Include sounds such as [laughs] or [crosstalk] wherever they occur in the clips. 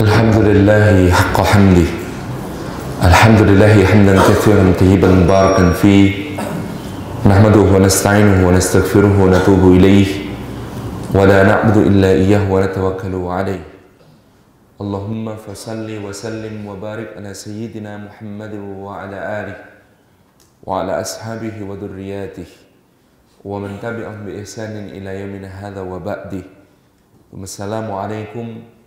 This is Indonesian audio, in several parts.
الحمد لله حق حمده الحمد لله حمدا كثيرا طيبا مباركا فيه. نحمده ونستعينه ونستغفره ونتوب إليه. ولا نعبد إلا إياه ونتوكل عليه. اللهم فصل وسلم وبارك على سيدنا محمد وعلى آله وعلى أصحابه وذرياته. ومن تبعهم بإحسان إلى يومنا هذا وبعده. السلام عليكم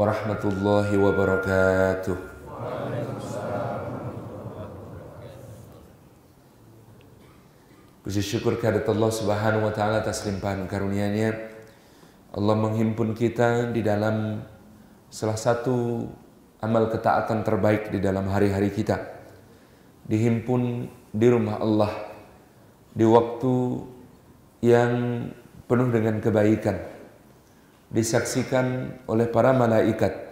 warahmatullahi wabarakatuh. Puji syukur kehadirat Allah Subhanahu wa taala atas limpahan karunia-Nya. Allah menghimpun kita di dalam salah satu amal ketaatan terbaik di dalam hari-hari kita. Dihimpun di rumah Allah di waktu yang penuh dengan kebaikan Disaksikan oleh para malaikat.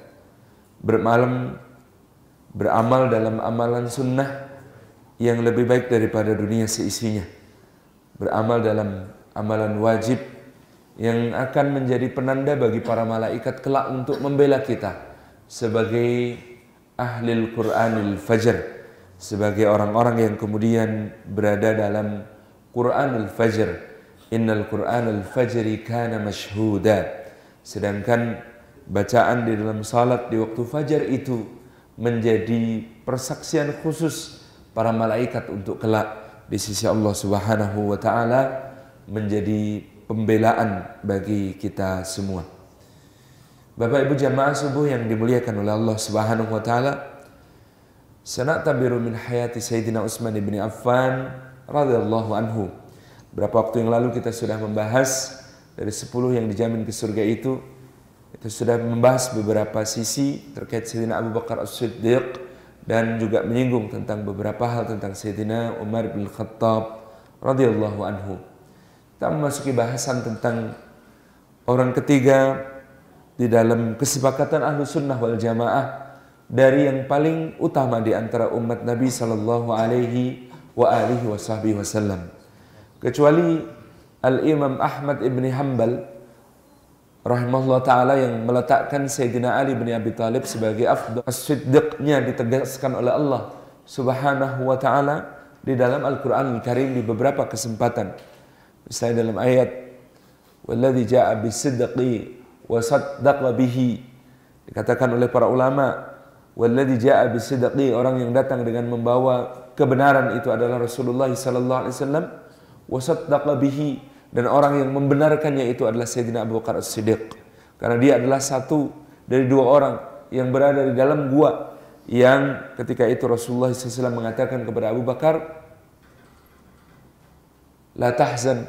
Bermalam beramal dalam amalan sunnah yang lebih baik daripada dunia seisinya. Beramal dalam amalan wajib yang akan menjadi penanda bagi para malaikat kelak untuk membela kita sebagai ahli Qur'anil Fajr sebagai orang-orang yang kemudian berada dalam Qur'anul Fajr. Innal Qur'anul Fajri kana mashhuda sedangkan bacaan di dalam salat di waktu fajar itu menjadi persaksian khusus para malaikat untuk kelak di sisi Allah Subhanahu wa taala menjadi pembelaan bagi kita semua. Bapak Ibu jamaah subuh yang dimuliakan oleh Allah Subhanahu wa taala, sanatabiru min hayati Sayyidina Utsman bin Affan radhiyallahu anhu. Berapa waktu yang lalu kita sudah membahas dari 10 yang dijamin ke surga itu itu sudah membahas beberapa sisi terkait Sayyidina Abu Bakar As-Siddiq dan juga menyinggung tentang beberapa hal tentang Sayyidina Umar bin Khattab radhiyallahu anhu. Kita memasuki bahasan tentang orang ketiga di dalam kesepakatan ahlu sunnah wal jamaah dari yang paling utama di antara umat Nabi sallallahu alaihi wa alihi wasallam. Kecuali Al-Imam Ahmad ibn Hanbal rahimahullah taala yang meletakkan Sayyidina Ali bin Abi Thalib sebagai afdal as-siddiqnya ditegaskan oleh Allah Subhanahu wa taala di dalam Al-Qur'an Al-Karim di beberapa kesempatan. Misalnya dalam ayat walladzi jaa bisidqi wa saddaqa bihi dikatakan oleh para ulama walladzi jaa bisidqi orang yang datang dengan membawa kebenaran itu adalah Rasulullah sallallahu alaihi wasallam wa bihi dan orang yang membenarkannya itu adalah Sayyidina Abu Bakar As-Siddiq. Karena dia adalah satu dari dua orang yang berada di dalam gua yang ketika itu Rasulullah SAW mengatakan kepada Abu Bakar La tahzan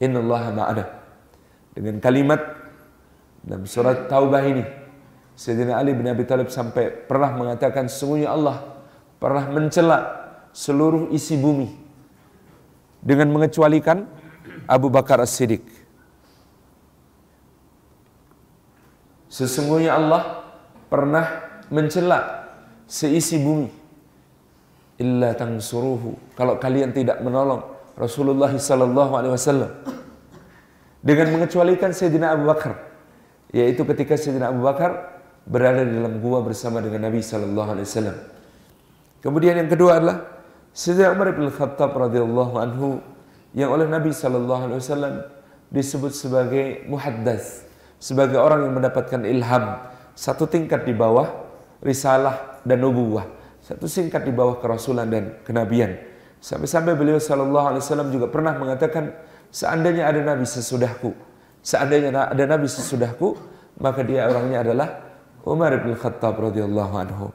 innallaha ma'ana. Dengan kalimat dalam surat Taubah ini Sayyidina Ali bin Abi Thalib sampai pernah mengatakan sesungguhnya Allah pernah mencela seluruh isi bumi dengan mengecualikan Abu Bakar As-Siddiq. Sesungguhnya Allah pernah mencela seisi bumi. Illa tansuruhu. Kalau kalian tidak menolong Rasulullah sallallahu alaihi wasallam dengan mengecualikan Sayyidina Abu Bakar yaitu ketika Sayyidina Abu Bakar berada di dalam gua bersama dengan Nabi sallallahu alaihi wasallam. Kemudian yang kedua adalah Sayyidina Umar bin Khattab radhiyallahu anhu yang oleh Nabi Shallallahu Alaihi Wasallam disebut sebagai muhaddas, sebagai orang yang mendapatkan ilham satu tingkat di bawah risalah dan nubuwah, satu tingkat di bawah kerasulan dan kenabian. Sampai-sampai beliau Shallallahu Alaihi Wasallam juga pernah mengatakan, seandainya ada Nabi sesudahku, seandainya ada Nabi sesudahku, maka dia orangnya adalah Umar bin Khattab radhiyallahu anhu.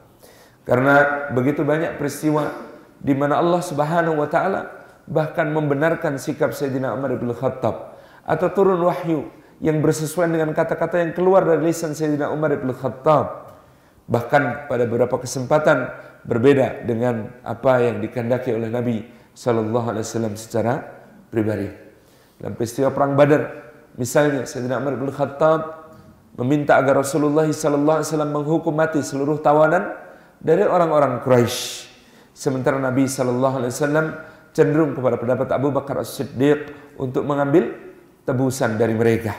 Karena begitu banyak peristiwa di mana Allah Subhanahu wa taala bahkan membenarkan sikap Sayyidina Umar bin Khattab. Atau turun wahyu yang bersesuaian dengan kata-kata yang keluar dari lisan Sayyidina Umar bin Khattab. Bahkan pada beberapa kesempatan berbeda dengan apa yang dikehendaki oleh Nabi Shallallahu Alaihi Wasallam secara pribadi. Dalam peristiwa perang Badar misalnya Sayyidina Umar bin Khattab meminta agar Rasulullah Wasallam menghukum mati seluruh tawanan dari orang-orang Quraisy. Sementara Nabi Wasallam cenderung kepada pendapat Abu Bakar As-Siddiq untuk mengambil tebusan dari mereka.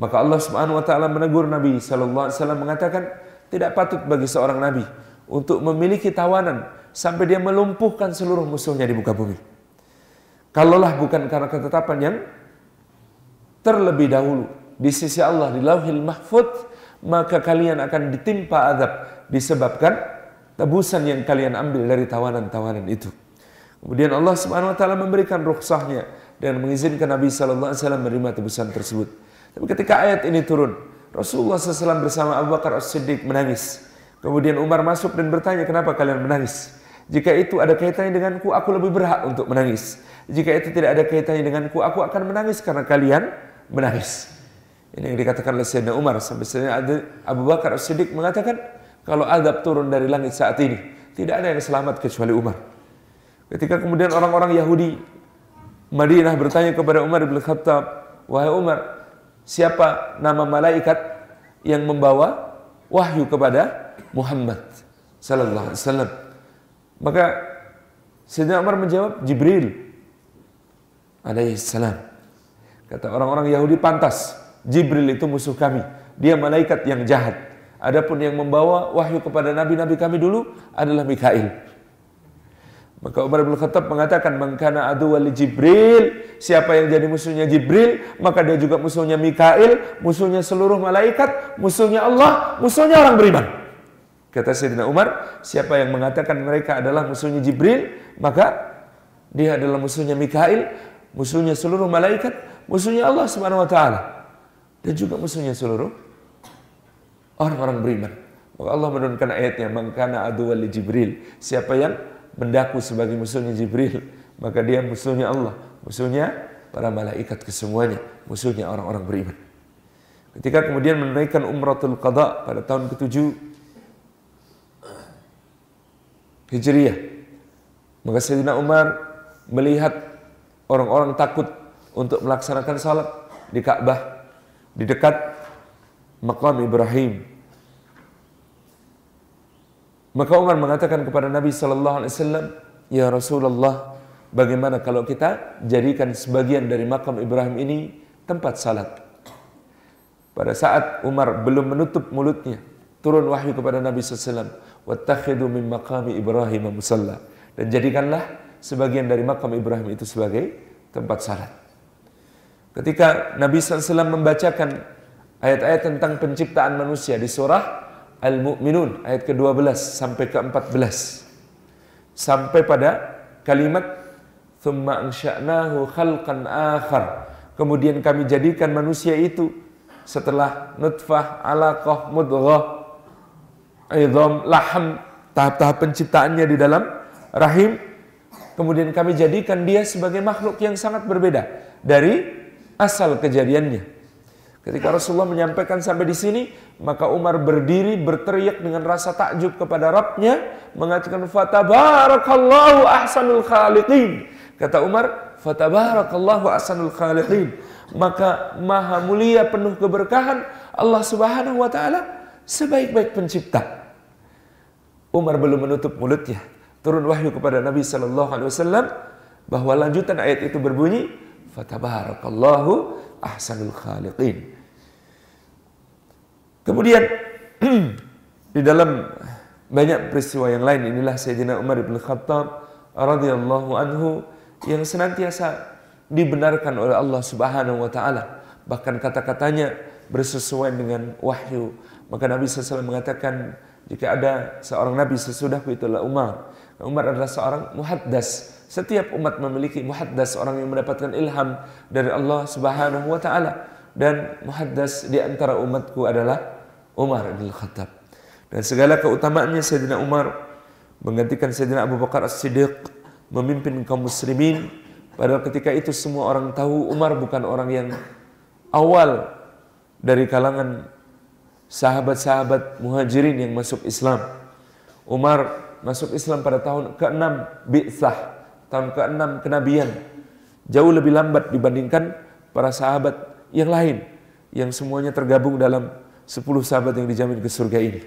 Maka Allah Subhanahu wa taala menegur Nabi sallallahu alaihi wasallam mengatakan, tidak patut bagi seorang nabi untuk memiliki tawanan sampai dia melumpuhkan seluruh musuhnya di muka bumi. Kalaulah bukan karena ketetapan yang terlebih dahulu di sisi Allah di Lauhil Mahfud, maka kalian akan ditimpa azab disebabkan tebusan yang kalian ambil dari tawanan-tawanan itu. Kemudian Allah Subhanahu wa taala memberikan rukhsahnya dan mengizinkan Nabi sallallahu alaihi wasallam menerima tebusan tersebut. Tapi ketika ayat ini turun, Rasulullah SAW bersama Abu Bakar As-Siddiq menangis. Kemudian Umar masuk dan bertanya, kenapa kalian menangis? Jika itu ada kaitannya denganku, aku lebih berhak untuk menangis. Jika itu tidak ada kaitannya denganku, aku akan menangis karena kalian menangis. Ini yang dikatakan oleh Sayyidina Umar. Sampai Sayyidina Abu Bakar As-Siddiq mengatakan, kalau adab turun dari langit saat ini, tidak ada yang selamat kecuali Umar. Ketika kemudian orang-orang Yahudi Madinah bertanya kepada Umar bin Khattab, "Wahai Umar, siapa nama malaikat yang membawa wahyu kepada Muhammad sallallahu alaihi wasallam?" Maka Sayyidina Umar menjawab, "Jibril alaihi salam." Kata orang-orang Yahudi pantas, Jibril itu musuh kami. Dia malaikat yang jahat. Adapun yang membawa wahyu kepada nabi-nabi kami dulu adalah Mikail. Maka Umar bin Khattab mengatakan, "Mengkana adu wali Jibril, siapa yang jadi musuhnya Jibril, maka dia juga musuhnya Mikail, musuhnya seluruh malaikat, musuhnya Allah, musuhnya orang beriman." Kata Sayyidina Umar, siapa yang mengatakan mereka adalah musuhnya Jibril, maka dia adalah musuhnya Mikail, musuhnya seluruh malaikat, musuhnya Allah Subhanahu wa taala dan juga musuhnya seluruh orang-orang beriman. Maka Allah menurunkan ayatnya, "Mengkana adu wali Jibril." Siapa yang mendaku sebagai musuhnya Jibril, maka dia musuhnya Allah, musuhnya para malaikat kesemuanya, musuhnya orang-orang beriman. Ketika kemudian menunaikan umratul qada pada tahun ke-7 Hijriyah, maka Sayyidina Umar melihat orang-orang takut untuk melaksanakan salat di Ka'bah di dekat makam Ibrahim maka Umar mengatakan kepada Nabi Sallallahu Alaihi Wasallam, Ya Rasulullah, bagaimana kalau kita jadikan sebagian dari makam Ibrahim ini tempat salat? Pada saat Umar belum menutup mulutnya, turun wahyu kepada Nabi SAW, Wattakhidu min Ibrahim musalla. Dan jadikanlah sebagian dari makam Ibrahim itu sebagai tempat salat. Ketika Nabi SAW membacakan ayat-ayat tentang penciptaan manusia di surah Al-Mu'minun ayat ke-12 sampai ke-14 sampai pada kalimat thumma ansha'nahu khalqan akhar. Kemudian kami jadikan manusia itu setelah nutfah alaqah mudghah idham laham tahap-tahap penciptaannya di dalam rahim. Kemudian kami jadikan dia sebagai makhluk yang sangat berbeda dari asal kejadiannya Ketika Rasulullah menyampaikan sampai di sini, maka Umar berdiri berteriak dengan rasa takjub kepada Rabbnya, mengatakan fatabarakallahu ahsanul khaliqin. Kata Umar, fatabarakallahu ahsanul khaliqin. Maka maha mulia penuh keberkahan Allah Subhanahu wa taala sebaik-baik pencipta. Umar belum menutup mulutnya. Turun wahyu kepada Nabi sallallahu alaihi wasallam bahwa lanjutan ayat itu berbunyi fatabarakallahu ahsanul khaliqin. Kemudian [clears throat] di dalam banyak peristiwa yang lain inilah Sayyidina Umar bin Khattab radhiyallahu anhu yang senantiasa dibenarkan oleh Allah Subhanahu wa taala. Bahkan kata-katanya bersesuaian dengan wahyu. Maka Nabi SAW mengatakan jika ada seorang nabi sesudahku itulah Umar. Umar adalah seorang muhaddas setiap umat memiliki muhaddas orang yang mendapatkan ilham dari Allah Subhanahu wa taala dan muhaddas di antara umatku adalah Umar bin Khattab. Dan segala keutamaannya Sayyidina Umar menggantikan Sayyidina Abu Bakar As-Siddiq memimpin kaum muslimin padahal ketika itu semua orang tahu Umar bukan orang yang awal dari kalangan sahabat-sahabat muhajirin yang masuk Islam. Umar masuk Islam pada tahun ke-6 Bi'thah tahun ke-6 kenabian jauh lebih lambat dibandingkan para sahabat yang lain yang semuanya tergabung dalam 10 sahabat yang dijamin ke surga ini.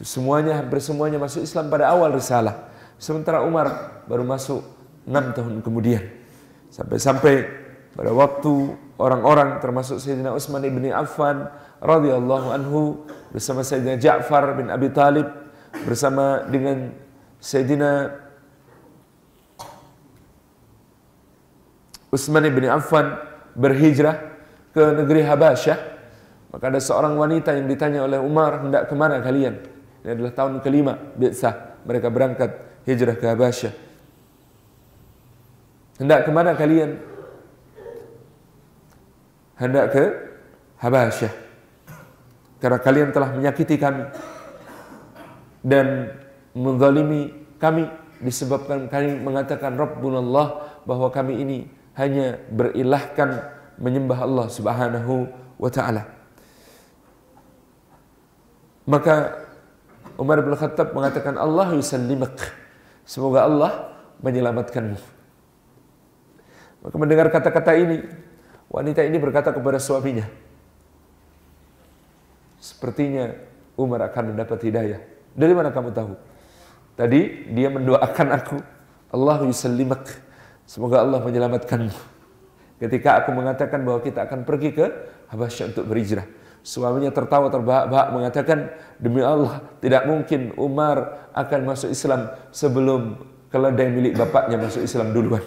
Semuanya hampir semuanya masuk Islam pada awal risalah. Sementara Umar baru masuk 6 tahun kemudian. Sampai-sampai pada waktu orang-orang termasuk Sayyidina Utsman ibni Affan radhiyallahu anhu bersama Sayyidina Ja'far bin Abi Talib bersama dengan Sayyidina Utsman bin Affan berhijrah ke negeri Habasyah. Maka ada seorang wanita yang ditanya oleh Umar hendak ke mana kalian? Ini adalah tahun kelima biasa mereka berangkat hijrah ke Habasyah. Hendak ke mana kalian? Hendak ke Habasyah. Karena kalian telah menyakiti kami dan menzalimi kami disebabkan kami mengatakan Rabbunallah bahwa kami ini hanya berilahkan menyembah Allah Subhanahu wa taala. Maka Umar bin Khattab mengatakan Allah yusallimak. Semoga Allah menyelamatkanmu. Maka mendengar kata-kata ini, wanita ini berkata kepada suaminya, Sepertinya Umar akan mendapat hidayah. Dari mana kamu tahu? Tadi dia mendoakan aku, Allah yusallimak. Semoga Allah menyelamatkanmu. Ketika aku mengatakan bahwa kita akan pergi ke Habasyah untuk berhijrah. Suaminya tertawa terbahak-bahak mengatakan, demi Allah tidak mungkin Umar akan masuk Islam sebelum keledai milik bapaknya masuk Islam duluan.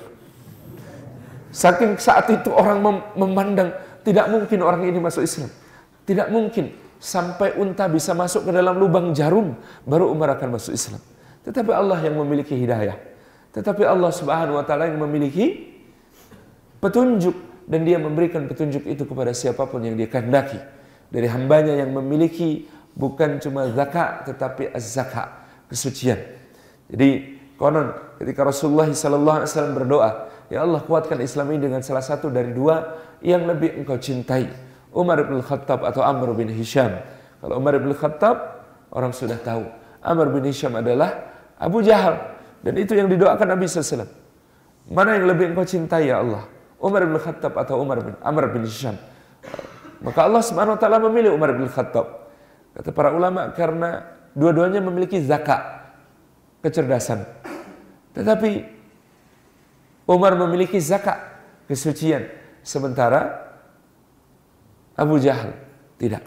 Saking saat itu orang mem memandang tidak mungkin orang ini masuk Islam. Tidak mungkin sampai unta bisa masuk ke dalam lubang jarum baru Umar akan masuk Islam. Tetapi Allah yang memiliki hidayah. Tetapi Allah Subhanahu wa taala yang memiliki petunjuk dan dia memberikan petunjuk itu kepada siapa pun yang dia kehendaki. Dari hambanya yang memiliki bukan cuma zakat tetapi az-zakat, kesucian. Jadi konon ketika Rasulullah sallallahu alaihi wasallam berdoa, ya Allah kuatkan Islam ini dengan salah satu dari dua yang lebih engkau cintai. Umar bin Khattab atau Amr bin Hisham. Kalau Umar bin Khattab orang sudah tahu. Amr bin Hisham adalah Abu Jahal dan itu yang didoakan Nabi SAW. Mana yang lebih engkau cintai ya Allah? Umar bin Khattab atau Umar bin Amr bin Hisham? Maka Allah Subhanahu taala memilih Umar bin Khattab. Kata para ulama karena dua-duanya memiliki zakat, kecerdasan. Tetapi Umar memiliki zakat, kesucian, sementara Abu Jahal tidak.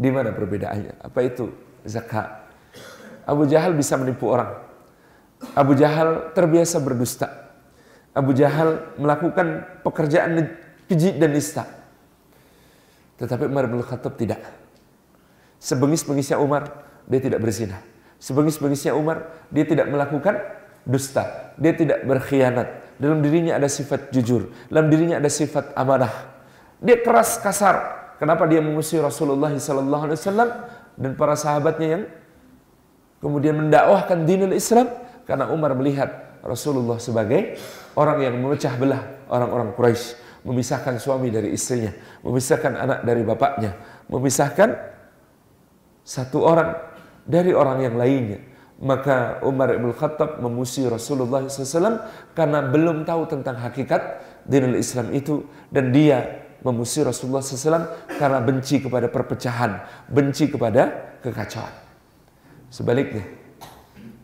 Di mana perbedaannya? Apa itu zakat? Abu Jahal bisa menipu orang. Abu Jahal terbiasa berdusta. Abu Jahal melakukan pekerjaan keji dan nista. Tetapi Umar bin Khattab tidak. Sebengis-bengisnya Umar, dia tidak berzina. Sebengis-bengisnya Umar, dia tidak melakukan dusta. Dia tidak berkhianat. Dalam dirinya ada sifat jujur. Dalam dirinya ada sifat amanah. Dia keras kasar. Kenapa dia mengusir Rasulullah SAW dan para sahabatnya yang kemudian mendakwahkan dinul Islam karena Umar melihat Rasulullah sebagai orang yang memecah belah orang-orang Quraisy, memisahkan suami dari istrinya, memisahkan anak dari bapaknya, memisahkan satu orang dari orang yang lainnya. Maka Umar ibn Khattab memusuhi Rasulullah SAW karena belum tahu tentang hakikat dinul Islam itu dan dia memusuhi Rasulullah SAW karena benci kepada perpecahan, benci kepada kekacauan. Sebaliknya,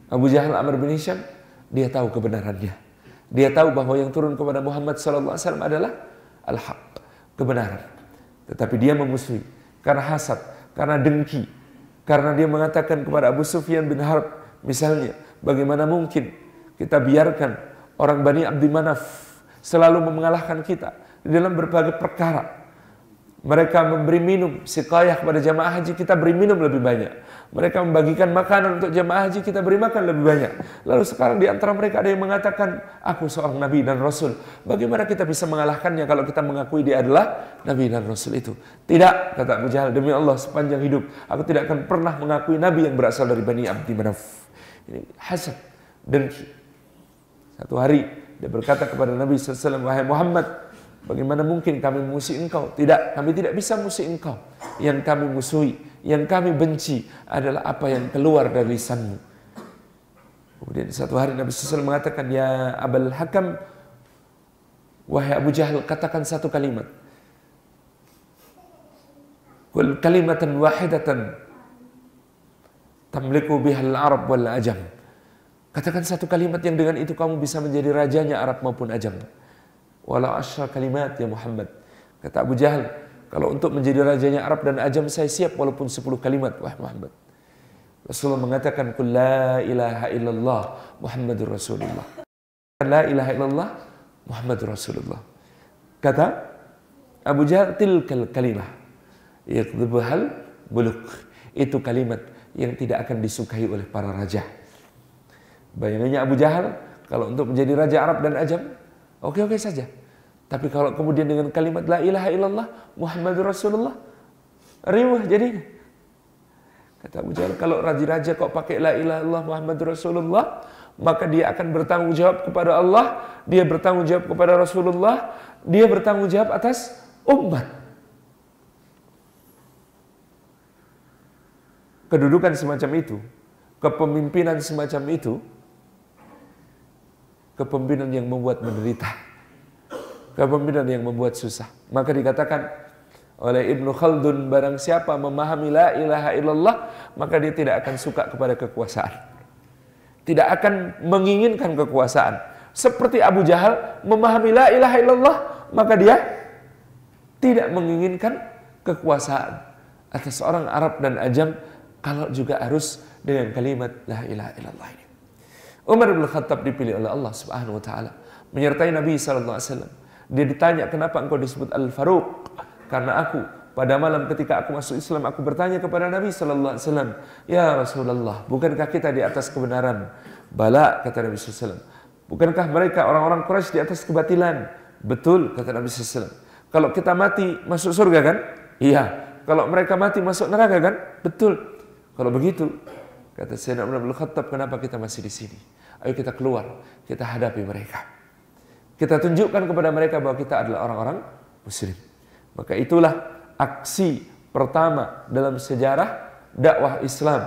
Abu Jahal Amr bin Hisham, dia tahu kebenarannya. Dia tahu bahwa yang turun kepada Muhammad SAW adalah al-haq, kebenaran. Tetapi dia memusuhi karena hasad, karena dengki, karena dia mengatakan kepada Abu Sufyan bin Harb, misalnya, bagaimana mungkin kita biarkan orang Bani Abdi Manaf selalu mengalahkan kita di dalam berbagai perkara. Mereka memberi minum sikayah kepada jamaah haji, kita beri minum lebih banyak. Mereka membagikan makanan untuk jemaah haji, kita beri makan lebih banyak. Lalu sekarang di antara mereka ada yang mengatakan, aku seorang nabi dan rasul. Bagaimana kita bisa mengalahkannya kalau kita mengakui dia adalah nabi dan rasul itu? Tidak, kata Abu Jahal, demi Allah sepanjang hidup, aku tidak akan pernah mengakui nabi yang berasal dari Bani Abdi Manaf. Ini hasad, dengki. Satu hari, dia berkata kepada Nabi SAW, Wahai Muhammad, bagaimana mungkin kami musuh engkau? Tidak, kami tidak bisa musuh engkau. Yang kami musuhi yang kami benci adalah apa yang keluar dari lisanmu. Kemudian satu hari Nabi SAW mengatakan, Ya Abul Hakam, wahai Abu Jahal, katakan satu kalimat. Kul kalimatan wahidatan tamliku bihal Arab wal Ajam. Katakan satu kalimat yang dengan itu kamu bisa menjadi rajanya Arab maupun Ajam. Walau asyra kalimat ya Muhammad. Kata Abu Jahal, Kalau untuk menjadi rajanya Arab dan Ajam saya siap walaupun 10 kalimat wah Muhammad. Rasulullah mengatakan Qul la ilaha illallah Muhammadur Rasulullah. La ilaha illallah Muhammadur Rasulullah. Kata Abu Jahal tilkal kalimah yakdhubuhal muluk. Itu kalimat yang tidak akan disukai oleh para raja. Bayangannya Abu Jahal kalau untuk menjadi raja Arab dan Ajam, oke-oke saja. Tapi kalau kemudian dengan kalimat la ilaha illallah Muhammadur Rasulullah, riwah jadinya. Kata Abu kalau raja-raja kok pakai la ilaha illallah Muhammadur Rasulullah, maka dia akan bertanggung jawab kepada Allah, dia bertanggung jawab kepada Rasulullah, dia bertanggung jawab atas umat. Kedudukan semacam itu, kepemimpinan semacam itu, kepemimpinan yang membuat menderita kepemimpinan yang membuat susah. Maka dikatakan oleh Ibnu Khaldun barang siapa memahami la ilaha illallah maka dia tidak akan suka kepada kekuasaan. Tidak akan menginginkan kekuasaan. Seperti Abu Jahal memahami la ilaha illallah maka dia tidak menginginkan kekuasaan atas orang Arab dan Ajam kalau juga harus dengan kalimat la ilaha illallah ini. Umar bin Khattab dipilih oleh Allah Subhanahu wa taala menyertai Nabi sallallahu alaihi wasallam dia ditanya, kenapa engkau disebut Al-Faruq? Karena aku pada malam ketika aku masuk Islam aku bertanya kepada Nabi sallallahu alaihi wasallam, "Ya Rasulullah, bukankah kita di atas kebenaran?" Bala kata Nabi sallallahu alaihi wasallam. Bukankah mereka orang-orang Quraisy di atas kebatilan? Betul kata Nabi sallallahu alaihi wasallam. Kalau kita mati masuk surga kan? Iya. Kalau mereka mati masuk neraka kan? Betul. Kalau begitu, kata Sayyidina Umar bin Khattab, kenapa kita masih di sini? Ayo kita keluar, kita hadapi mereka. Kita tunjukkan kepada mereka bahwa kita adalah orang-orang muslim. Maka itulah aksi pertama dalam sejarah dakwah Islam.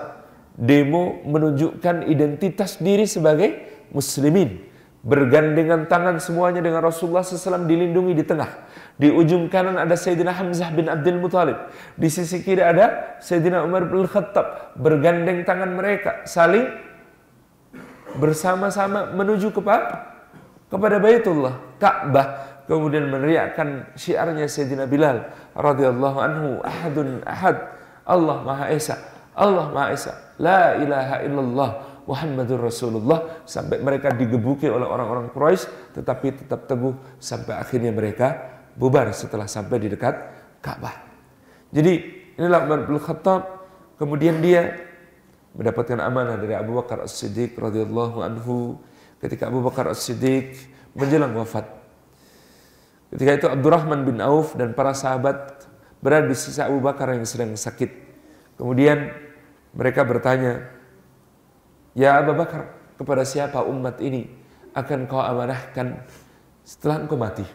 Demo menunjukkan identitas diri sebagai muslimin. Bergandengan tangan semuanya dengan Rasulullah SAW dilindungi di tengah. Di ujung kanan ada Sayyidina Hamzah bin Abdul Muthalib. Di sisi kiri ada Sayyidina Umar bin Khattab. Bergandeng tangan mereka saling bersama-sama menuju kepada kepada Baitullah, Ka'bah, kemudian meneriakkan syiarnya Sayyidina Bilal radhiyallahu anhu, ahadun ahad, Allah Maha Esa, Allah Maha Esa, la ilaha illallah Muhammadur Rasulullah. Sampai mereka digebuki oleh orang-orang Quraisy tetapi tetap teguh sampai akhirnya mereka bubar setelah sampai di dekat Ka'bah. Jadi inilah Umar bin Khattab. Kemudian dia mendapatkan amanah dari Abu Bakar As-Siddiq radhiyallahu anhu ketika Abu Bakar As-Siddiq menjelang wafat. Ketika itu Abdurrahman bin Auf dan para sahabat berada di sisi Abu Bakar yang sedang sakit. Kemudian mereka bertanya, Ya Abu Bakar, kepada siapa umat ini akan kau amanahkan setelah engkau mati?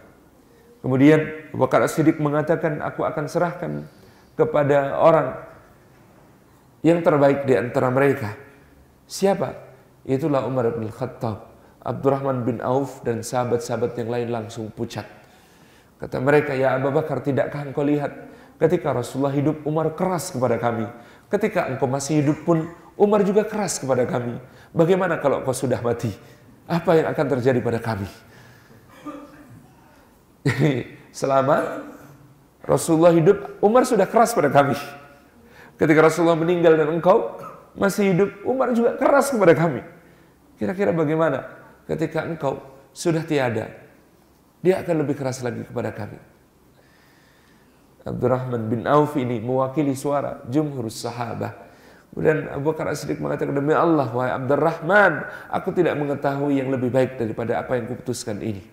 Kemudian Abu Bakar As-Siddiq mengatakan, aku akan serahkan kepada orang yang terbaik di antara mereka. Siapa? Itulah Umar bin Khattab. Abdurrahman bin Auf dan sahabat-sahabat yang lain langsung pucat. Kata mereka, ya Abu Bakar, tidakkah engkau lihat ketika Rasulullah hidup, Umar keras kepada kami. Ketika engkau masih hidup pun, Umar juga keras kepada kami. Bagaimana kalau engkau sudah mati? Apa yang akan terjadi pada kami? Jadi [laughs] selama Rasulullah hidup, Umar sudah keras pada kami. Ketika Rasulullah meninggal dan engkau masih hidup, Umar juga keras kepada kami. Kira-kira bagaimana? Ketika engkau sudah tiada, dia akan lebih keras lagi kepada kami. Abdurrahman bin Auf ini mewakili suara jumhur sahabat. Kemudian Abu Bakar As-Siddiq mengatakan, Demi Allah, wahai Abdurrahman, aku tidak mengetahui yang lebih baik daripada apa yang kuputuskan ini.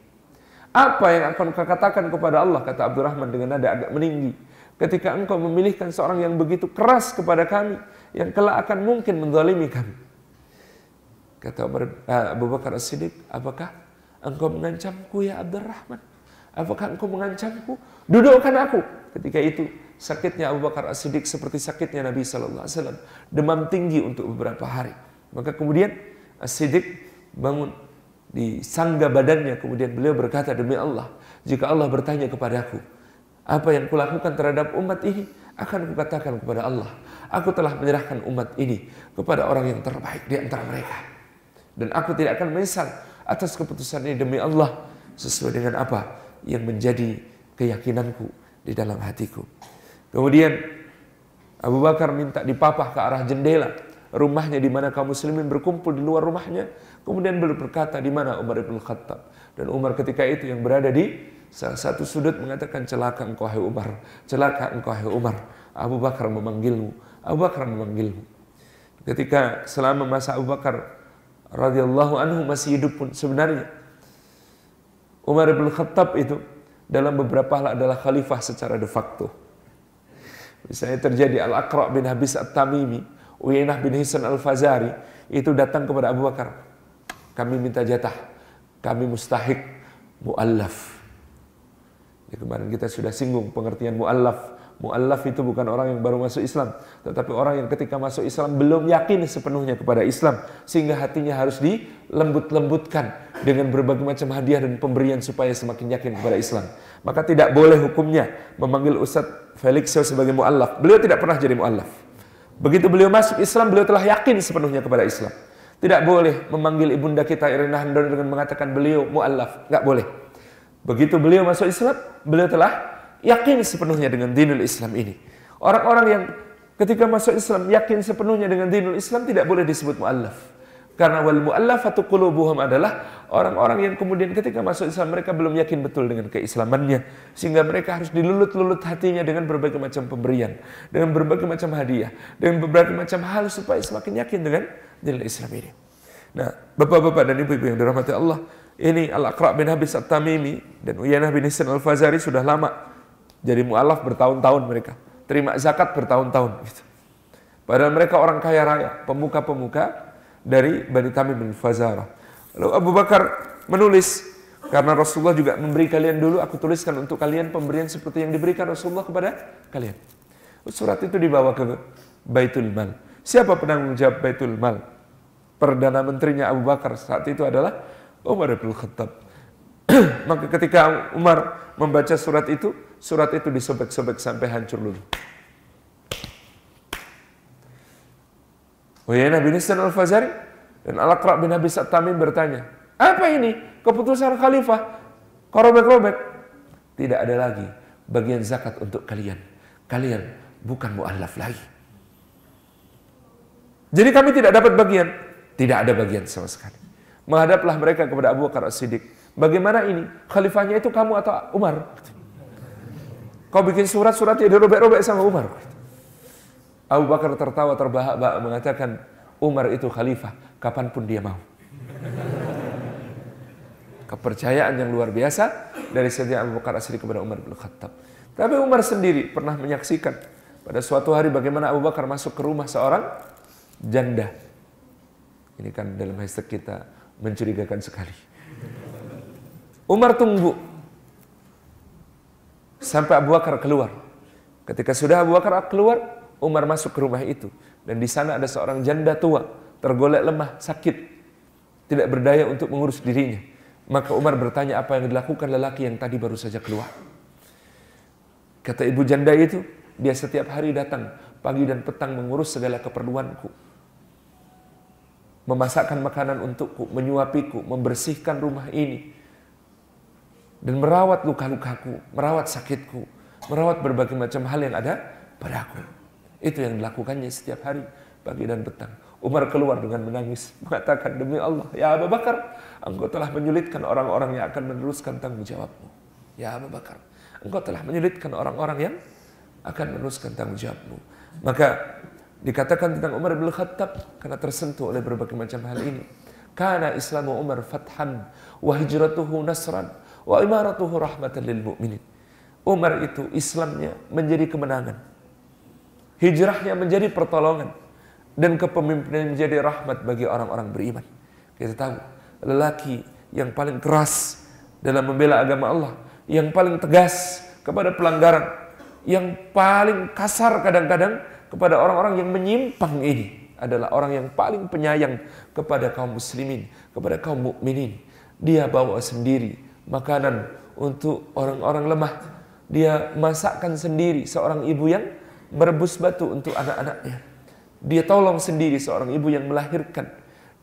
Apa yang akan kau katakan kepada Allah, kata Abdurrahman dengan nada agak meninggi. Ketika engkau memilihkan seorang yang begitu keras kepada kami, yang kelak akan mungkin menzalimi kami. Kata Umar, uh, Abu Bakar As-Siddiq, apakah engkau mengancamku ya Abdurrahman? Apakah engkau mengancamku? Dudukkan aku. Ketika itu sakitnya Abu Bakar As-Siddiq seperti sakitnya Nabi Sallallahu Alaihi Wasallam, demam tinggi untuk beberapa hari. Maka kemudian As-Siddiq bangun di sangga badannya. Kemudian beliau berkata demi Allah, jika Allah bertanya kepadaku, apa yang kulakukan terhadap umat ini, akan kukatakan kepada Allah, aku telah menyerahkan umat ini kepada orang yang terbaik di antara mereka. Dan aku tidak akan menyesal atas keputusan ini demi Allah sesuai dengan apa yang menjadi keyakinanku di dalam hatiku. Kemudian Abu Bakar minta dipapah ke arah jendela rumahnya di mana kaum muslimin berkumpul di luar rumahnya. Kemudian beliau berkata di mana Umar bin Khattab dan Umar ketika itu yang berada di salah satu sudut mengatakan celaka engkau hai Umar, celaka engkau hai Umar. Abu Bakar memanggilmu, Abu Bakar memanggilmu. Ketika selama masa Abu Bakar radhiyallahu anhu masih hidup pun sebenarnya Umar bin Khattab itu dalam beberapa hal adalah khalifah secara de facto. Misalnya terjadi Al-Aqra bin Habis At-Tamimi, Uyainah bin Hisan Al-Fazari, itu datang kepada Abu Bakar. Kami minta jatah, kami mustahik mu'allaf. Ya, kemarin kita sudah singgung pengertian mu'allaf. Mu'allaf itu bukan orang yang baru masuk Islam, tetapi orang yang ketika masuk Islam belum yakin sepenuhnya kepada Islam, sehingga hatinya harus dilembut-lembutkan dengan berbagai macam hadiah dan pemberian supaya semakin yakin kepada Islam. Maka tidak boleh hukumnya memanggil Ustadz Felix sebagai mu'allaf. Beliau tidak pernah jadi mu'allaf. Begitu beliau masuk Islam, beliau telah yakin sepenuhnya kepada Islam. Tidak boleh memanggil ibunda kita Irina Handon dengan mengatakan beliau mu'allaf. Tidak boleh. Begitu beliau masuk Islam, beliau telah yakin sepenuhnya dengan dinul Islam ini. Orang-orang yang ketika masuk Islam yakin sepenuhnya dengan dinul Islam tidak boleh disebut mu'allaf. Karena wal mu'allafatu qulubuhum adalah orang-orang yang kemudian ketika masuk Islam mereka belum yakin betul dengan keislamannya sehingga mereka harus dilulut-lulut hatinya dengan berbagai macam pemberian, dengan berbagai macam hadiah, dengan berbagai macam hal supaya semakin yakin dengan dinul Islam ini. Nah, Bapak-bapak dan Ibu-ibu yang dirahmati Allah, ini Al-Aqra bin Habis At-Tamimi dan Uyanah bin Hisan Al-Fazari sudah lama jadi mu'alaf bertahun-tahun mereka. Terima zakat bertahun-tahun. Gitu. Padahal mereka orang kaya raya, pemuka-pemuka dari Bani Tamim bin Fazarah. Lalu Abu Bakar menulis, karena Rasulullah juga memberi kalian dulu, aku tuliskan untuk kalian pemberian seperti yang diberikan Rasulullah kepada kalian. Surat itu dibawa ke Baitul Mal. Siapa penanggung jawab Baitul Mal? Perdana Menterinya Abu Bakar saat itu adalah Umar bin Khattab. [clears throat] Maka ketika Umar membaca surat itu, surat itu disobek-sobek sampai hancur dulu. Uyainah bin Isnan al-Fazari dan Al-Aqra bin Abi Tamim bertanya, apa ini keputusan khalifah? Korobek-robek. Tidak ada lagi bagian zakat untuk kalian. Kalian bukan mu'allaf lagi. Jadi kami tidak dapat bagian. Tidak ada bagian sama sekali. Menghadaplah mereka kepada Abu Bakar As-Siddiq. Bagaimana ini? Khalifahnya itu kamu atau Umar? Kau bikin surat-surat ya dirobek-robek sama Umar. Abu Bakar tertawa terbahak-bahak mengatakan Umar itu khalifah kapan pun dia mau. Kepercayaan yang luar biasa dari sejak Abu Bakar asli kepada Umar bin Khattab. Tapi Umar sendiri pernah menyaksikan pada suatu hari bagaimana Abu Bakar masuk ke rumah seorang janda. Ini kan dalam hashtag kita mencurigakan sekali. Umar tunggu Sampai Abu Bakar keluar. Ketika sudah Abu Bakar keluar, Umar masuk ke rumah itu. Dan di sana ada seorang janda tua, tergolek lemah, sakit. Tidak berdaya untuk mengurus dirinya. Maka Umar bertanya apa yang dilakukan lelaki yang tadi baru saja keluar. Kata ibu janda itu, dia setiap hari datang pagi dan petang mengurus segala keperluanku. Memasakkan makanan untukku, menyuapiku, membersihkan rumah ini, dan merawat luka-lukaku, merawat sakitku, merawat berbagai macam hal yang ada padaku. Itu yang dilakukannya setiap hari, pagi dan petang. Umar keluar dengan menangis, mengatakan, Demi Allah, ya Abu Bakar, engkau telah menyulitkan orang-orang yang akan meneruskan tanggung jawabmu. Ya Abu Bakar, engkau telah menyulitkan orang-orang yang akan meneruskan tanggung jawabmu. Maka dikatakan tentang Umar bin Khattab karena tersentuh oleh berbagai macam hal ini. Karena Islamu Umar fathan wa hijratuhu nasran Wa imaratuhu rahmatan lil mu'minin. Umar itu Islamnya menjadi kemenangan. Hijrahnya menjadi pertolongan. Dan kepemimpinan menjadi rahmat bagi orang-orang beriman. Kita tahu, lelaki yang paling keras dalam membela agama Allah. Yang paling tegas kepada pelanggaran. Yang paling kasar kadang-kadang kepada orang-orang yang menyimpang ini adalah orang yang paling penyayang kepada kaum muslimin, kepada kaum mukminin. Dia bawa sendiri makanan untuk orang-orang lemah. Dia masakkan sendiri seorang ibu yang merebus batu untuk anak-anaknya. Dia tolong sendiri seorang ibu yang melahirkan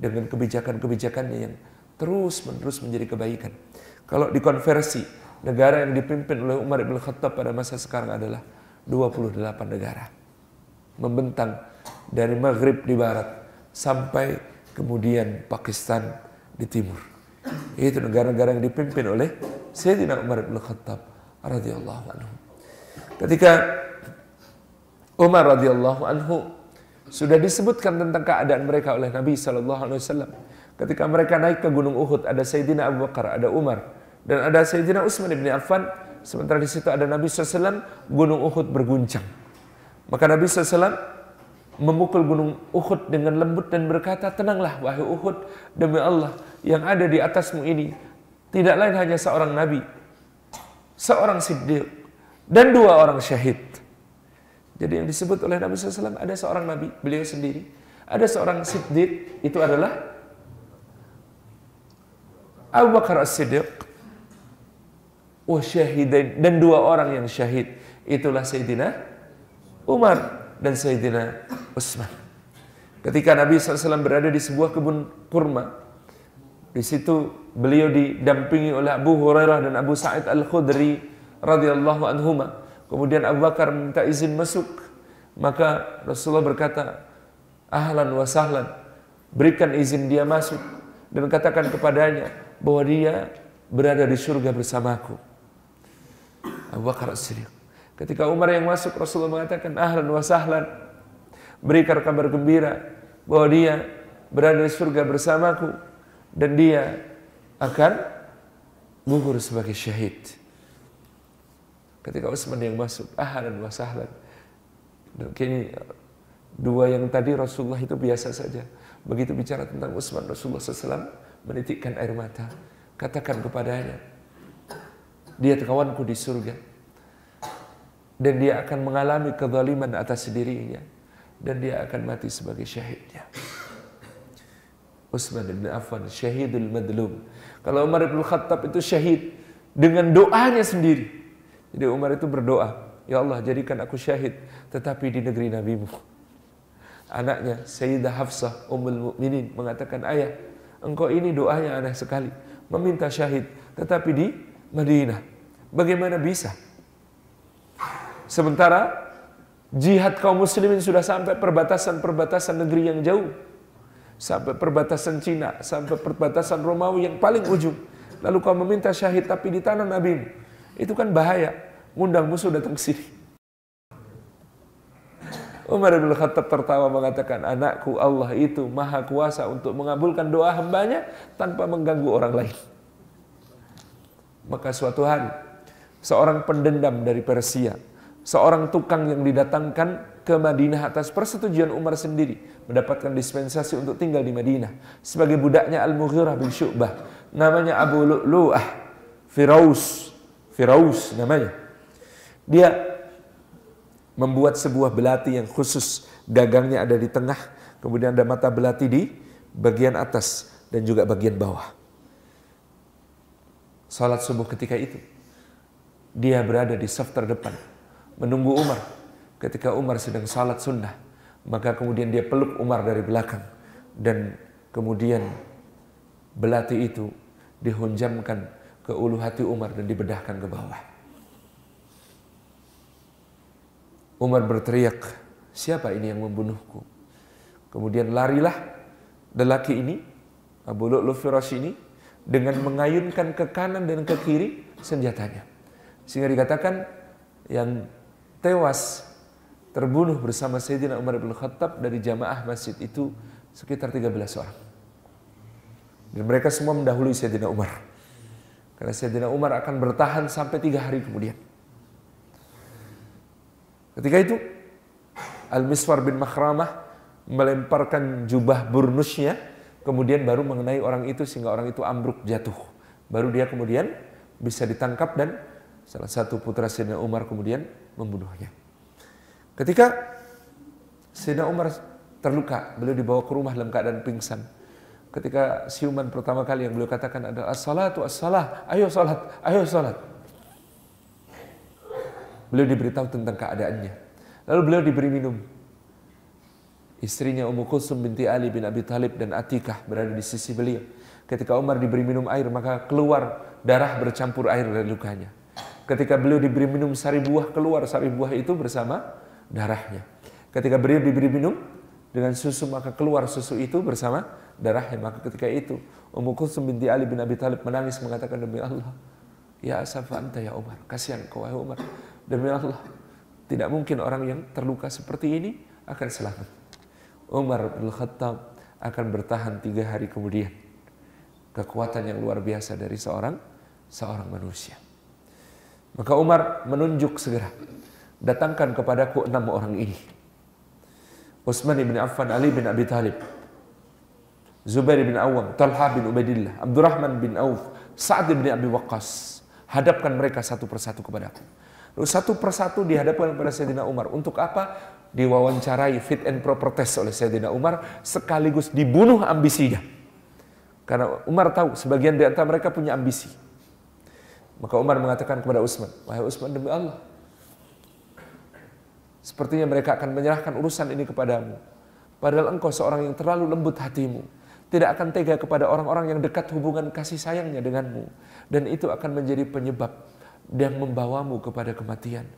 dengan kebijakan-kebijakannya yang terus-menerus menjadi kebaikan. Kalau dikonversi negara yang dipimpin oleh Umar ibn Khattab pada masa sekarang adalah 28 negara. Membentang dari Maghrib di barat sampai kemudian Pakistan di timur. Itu negara-negara yang dipimpin oleh Sayyidina Umar ibn Khattab radhiyallahu anhu. Ketika Umar radhiyallahu anhu sudah disebutkan tentang keadaan mereka oleh Nabi sallallahu alaihi wasallam. Ketika mereka naik ke Gunung Uhud, ada Sayyidina Abu Bakar, ada Umar, dan ada Sayyidina Utsman bin Affan. Sementara di situ ada Nabi SAW, Gunung Uhud berguncang. Maka Nabi SAW memukul Gunung Uhud dengan lembut dan berkata, Tenanglah wahai Uhud, demi Allah yang ada di atasmu ini. Tidak lain hanya seorang Nabi, seorang Siddiq, dan dua orang syahid. Jadi yang disebut oleh Nabi SAW ada seorang Nabi, beliau sendiri. Ada seorang Siddiq, itu adalah Abu Bakar As-Siddiq dan dua orang yang syahid itulah Sayyidina Umar dan Sayyidina Utsman. Ketika Nabi SAW berada di sebuah kebun kurma, di situ beliau didampingi oleh Abu Hurairah dan Abu Sa'id Al-Khudri radhiyallahu anhuma. Kemudian Abu Bakar minta izin masuk. Maka Rasulullah berkata, "Ahlan wa sahlan." Berikan izin dia masuk dan katakan kepadanya, bahwa dia berada di surga bersamaku. Abu Bakar As-Siddiq. Ketika Umar yang masuk, Rasulullah mengatakan, ahlan wa sahlan. Berikan kabar gembira bahwa dia berada di surga bersamaku dan dia akan gugur sebagai syahid. Ketika Utsman yang masuk, ahlan wa sahlan. Dan kini dua yang tadi Rasulullah itu biasa saja. Begitu bicara tentang Utsman, Rasulullah SAW menitikkan air mata. Katakan kepadanya, dia kawanku di surga. Dan dia akan mengalami kezaliman atas dirinya. Dan dia akan mati sebagai syahidnya. Utsman bin Affan syahidul madlum. Kalau Umar bin Khattab itu syahid dengan doanya sendiri. Jadi Umar itu berdoa, Ya Allah jadikan aku syahid tetapi di negeri nabimu. Anaknya Sayyidah Hafsah Ummul Mukminin mengatakan, "Ayah, engkau ini doanya aneh sekali. Meminta syahid. Tetapi di Madinah. Bagaimana bisa? Sementara jihad kaum muslimin sudah sampai perbatasan-perbatasan negeri yang jauh. Sampai perbatasan Cina, sampai perbatasan Romawi yang paling ujung. Lalu kau meminta syahid tapi di tanah Nabi. Itu kan bahaya. Ngundang musuh datang ke sini. Umar bin Khattab tertawa mengatakan, anakku Allah itu maha kuasa untuk mengabulkan doa hambanya tanpa mengganggu orang lain. Maka suatu hari, seorang pendendam dari Persia, seorang tukang yang didatangkan ke Madinah atas persetujuan Umar sendiri, mendapatkan dispensasi untuk tinggal di Madinah. Sebagai budaknya Al-Mughirah bin Syu'bah, namanya Abu Lu'lu'ah, Firaus, Firaus namanya. Dia membuat sebuah belati yang khusus. Gagangnya ada di tengah kemudian ada mata belati di bagian atas dan juga bagian bawah. Salat subuh ketika itu dia berada di saf terdepan menunggu Umar ketika Umar sedang salat sunnah maka kemudian dia peluk Umar dari belakang dan kemudian belati itu dihunjamkan ke ulu hati Umar dan dibedahkan ke bawah Umar berteriak, siapa ini yang membunuhku? Kemudian larilah lelaki ini, Abu Lu'lu ini, dengan mengayunkan ke kanan dan ke kiri senjatanya. Sehingga dikatakan yang tewas terbunuh bersama Sayyidina Umar bin Khattab dari jamaah masjid itu sekitar 13 orang. Dan mereka semua mendahului Sayyidina Umar. Karena Sayyidina Umar akan bertahan sampai tiga hari kemudian. Ketika itu Al-Miswar bin Makhramah melemparkan jubah burnusnya kemudian baru mengenai orang itu sehingga orang itu ambruk jatuh. Baru dia kemudian bisa ditangkap dan salah satu putra Sayyidina Umar kemudian membunuhnya. Ketika Sayyidina Umar terluka, beliau dibawa ke rumah dalam keadaan pingsan. Ketika siuman pertama kali yang beliau katakan adalah as-salatu as-salah, ayo salat, ayo salat. Beliau diberitahu tentang keadaannya. Lalu beliau diberi minum. Istrinya Ummu Kulsum binti Ali bin Abi Talib dan Atikah berada di sisi beliau. Ketika Umar diberi minum air, maka keluar darah bercampur air dari lukanya. Ketika beliau diberi minum sari buah, keluar sari buah itu bersama darahnya. Ketika beliau diberi minum dengan susu, maka keluar susu itu bersama darahnya. Maka ketika itu, Ummu Kulsum binti Ali bin Abi Thalib menangis mengatakan demi Allah, Ya asafa anta ya Umar, kasihan kau wahai Umar. Demi Allah, tidak mungkin orang yang terluka seperti ini akan selamat. Umar bin Khattab akan bertahan tiga hari kemudian kekuatan yang luar biasa dari seorang seorang manusia. Maka Umar menunjuk segera, datangkan kepadaku enam orang ini. Utsman bin Affan, Ali bin Abi Thalib, Zubair bin Awam, Talha bin Ubaidillah, Abdurrahman bin Auf, Sa'ad bin Abi Waqqas. Hadapkan mereka satu persatu kepadaku. Lalu satu persatu dihadapkan kepada Sayyidina Umar. Untuk apa? Diwawancarai fit and proper test oleh Sayyidina Umar sekaligus dibunuh ambisinya. Karena Umar tahu sebagian di antara mereka punya ambisi. Maka Umar mengatakan kepada Utsman, "Wahai Utsman demi Allah, sepertinya mereka akan menyerahkan urusan ini kepadamu. Padahal engkau seorang yang terlalu lembut hatimu, tidak akan tega kepada orang-orang yang dekat hubungan kasih sayangnya denganmu, dan itu akan menjadi penyebab dan membawamu kepada kematian.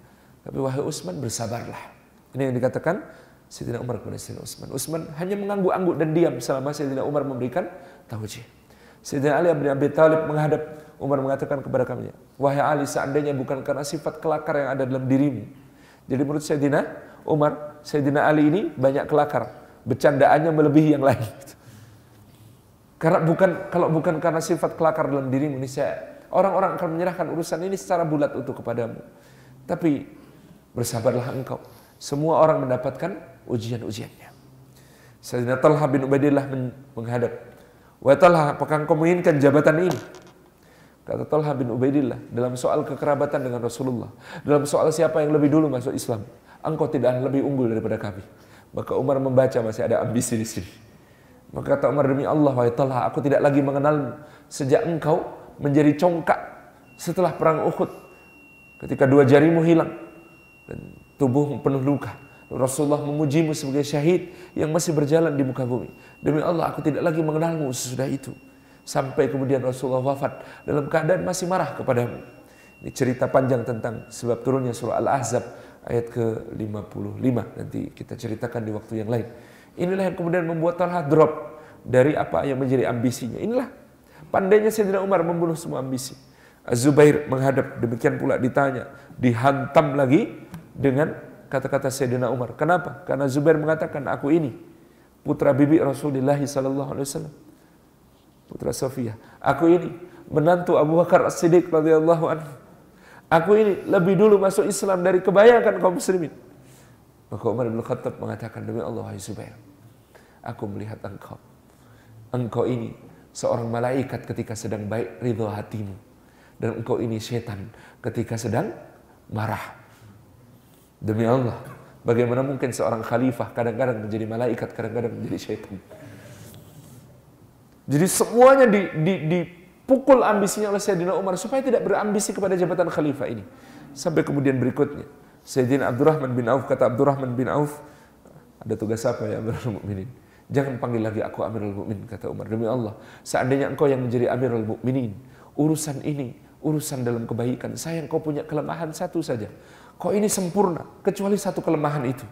Tapi wahai Utsman bersabarlah." Ini yang dikatakan Sayyidina Umar kepada Sayyidina Utsman. Utsman hanya mengangguk-angguk dan diam selama Sayyidina Umar memberikan taujih. Sayyidina Ali bin Abi Thalib menghadap Umar mengatakan kepada kami, wahai Ali seandainya bukan karena sifat kelakar yang ada dalam dirimu. Jadi menurut Sayyidina Umar, Sayyidina Ali ini banyak kelakar. Bercandaannya melebihi yang lain. [laughs] Karena bukan kalau bukan karena sifat kelakar dalam dirimu ini saya orang-orang akan menyerahkan urusan ini secara bulat untuk kepadamu. Tapi bersabarlah engkau. Semua orang mendapatkan ujian-ujiannya. Sayyidina Talha bin Ubaidillah menghadap Wa Talha, apakah engkau menginginkan jabatan ini? Kata Talha bin Ubaidillah dalam soal kekerabatan dengan Rasulullah, dalam soal siapa yang lebih dulu masuk Islam, engkau tidak lebih unggul daripada kami. Maka Umar membaca masih ada ambisi di sini. Maka kata Umar demi Allah, wahai Talha, aku tidak lagi mengenalmu sejak engkau menjadi congkak setelah perang Uhud. Ketika dua jarimu hilang dan tubuhmu penuh luka. Rasulullah memujimu sebagai syahid yang masih berjalan di muka bumi. Demi Allah aku tidak lagi mengenalmu sesudah itu. Sampai kemudian Rasulullah wafat dalam keadaan masih marah kepadamu. Ini cerita panjang tentang sebab turunnya surah Al-Ahzab ayat ke-55. Nanti kita ceritakan di waktu yang lain. Inilah yang kemudian membuat Talha drop dari apa yang menjadi ambisinya. Inilah pandainya Sayyidina Umar membunuh semua ambisi. Az-Zubair menghadap demikian pula ditanya, dihantam lagi dengan kata-kata Sayyidina Umar. Kenapa? Karena Zubair mengatakan, aku ini putra bibi Rasulullah wasallam. Putra Sofia. Aku ini menantu Abu Bakar As-Siddiq radhiyallahu anhu. Aku ini lebih dulu masuk Islam dari kebanyakan kaum muslimin. Maka Umar bin Khattab mengatakan demi Allah wahai Zubair, aku melihat engkau. Engkau ini seorang malaikat ketika sedang baik ridho hatimu. Dan engkau ini setan ketika sedang marah. Demi Allah, bagaimana mungkin seorang khalifah kadang-kadang menjadi malaikat, kadang-kadang menjadi syaitan. Jadi semuanya di, di, dipukul ambisinya oleh Sayyidina Umar supaya tidak berambisi kepada jabatan khalifah ini. Sampai kemudian berikutnya, Sayyidina Abdurrahman bin Auf kata Abdurrahman bin Auf, ada tugas apa ya Amirul Mukminin? Jangan panggil lagi aku Amirul Mukminin kata Umar. Demi Allah, seandainya engkau yang menjadi Amirul Mukminin, urusan ini urusan dalam kebaikan. Saya yang kau punya kelemahan satu saja. Kok ini sempurna, kecuali satu kelemahan itu.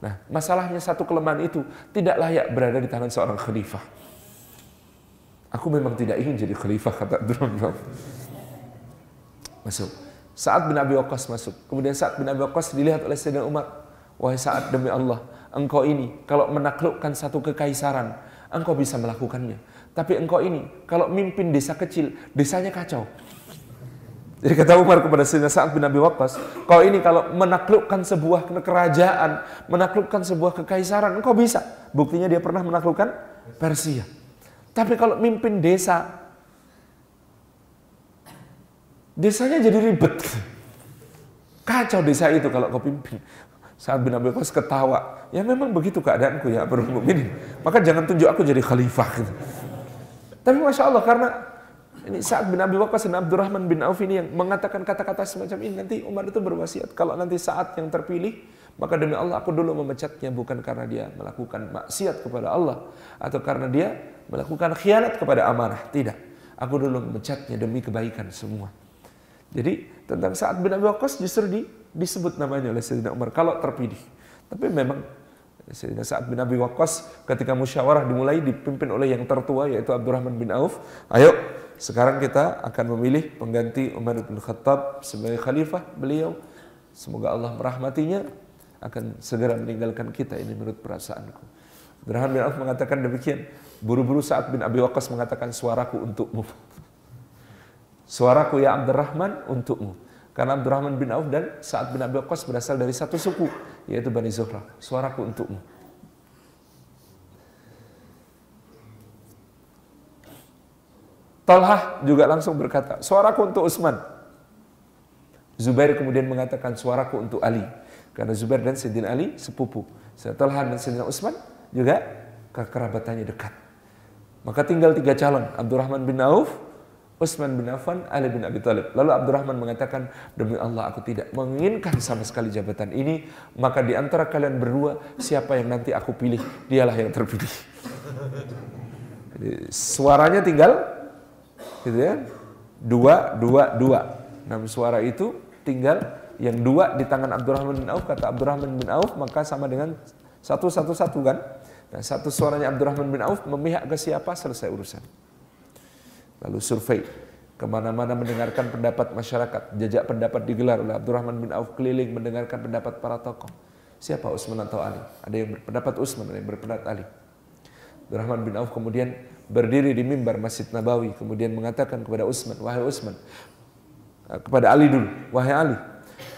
Nah, masalahnya satu kelemahan itu tidak layak berada di tangan seorang khalifah. Aku memang tidak ingin jadi khalifah, kata Abdurrahman. Masuk. Saat bin Abi Waqqas masuk. Kemudian saat bin Abi Waqqas dilihat oleh Sayyidina Umar. Wahai saat demi Allah, engkau ini kalau menaklukkan satu kekaisaran, engkau bisa melakukannya. Tapi engkau ini kalau mimpin desa kecil, desanya kacau. Jadi kata Umar kepada Sayyidina Sa'ad bin Abi Waqqas, kau ini kalau menaklukkan sebuah kerajaan, menaklukkan sebuah kekaisaran, engkau bisa. Buktinya dia pernah menaklukkan Persia. Tapi kalau mimpin desa, desanya jadi ribet. Kacau desa itu kalau kau pimpin. Saat bin Abi Waqqas ketawa. Ya memang begitu keadaanku ya, ini. Maka jangan tunjuk aku jadi khalifah. Gitu. Tapi Masya Allah, karena ini saat bin Abi Waqqas dan Abdurrahman bin Auf ini yang mengatakan kata-kata semacam ini. Nanti Umar itu berwasiat. Kalau nanti saat yang terpilih, Maka demi Allah aku dulu memecatnya bukan karena dia melakukan maksiat kepada Allah atau karena dia melakukan khianat kepada amanah. Tidak. Aku dulu memecatnya demi kebaikan semua. Jadi tentang saat bin Abi Waqqas justru di, disebut namanya oleh Sayyidina Umar kalau terpilih. Tapi memang Sayyidina Sa'ad bin Abi Waqqas ketika musyawarah dimulai dipimpin oleh yang tertua yaitu Abdurrahman bin Auf. Ayo sekarang kita akan memilih pengganti Umar bin Khattab sebagai khalifah beliau. Semoga Allah merahmatinya akan segera meninggalkan kita ini menurut perasaanku. Abdurrahman bin Auf mengatakan demikian. Buru-buru saat bin Abi Waqqas mengatakan suaraku untukmu. [laughs] Suaraku ya Abdurrahman untukmu. Karena Abdurrahman bin Auf dan saat bin Abi Waqqas berasal dari satu suku yaitu Bani Zuhra. Suaraku untukmu. Talhah juga langsung berkata, suaraku untuk Utsman. Zubair kemudian mengatakan suaraku untuk Ali. Karena Zubair dan Sayyidina Ali sepupu. Setelah dan Sayyidina Utsman juga kekerabatannya dekat. Maka tinggal tiga calon, Abdurrahman bin Auf, Utsman bin Affan, Ali bin Abi Thalib. Lalu Abdurrahman mengatakan, demi Allah aku tidak menginginkan sama sekali jabatan ini, maka di antara kalian berdua, siapa yang nanti aku pilih, dialah yang terpilih. Jadi, suaranya tinggal, gitu ya, dua, dua, dua. Enam suara itu tinggal yang dua di tangan Abdurrahman bin Auf kata Abdurrahman bin Auf maka sama dengan satu satu satu kan? Nah, satu suaranya Abdurrahman bin Auf memihak ke siapa? Selesai urusan. Lalu survei ke mana-mana mendengarkan pendapat masyarakat. Jejak pendapat digelar oleh Abdurrahman bin Auf keliling mendengarkan pendapat para tokoh. Siapa Utsman atau Ali? Ada yang berpendapat Utsman ada yang berpendapat Ali. Abdurrahman bin Auf kemudian berdiri di mimbar Masjid Nabawi kemudian mengatakan kepada Utsman wahai Utsman kepada Ali dulu wahai Ali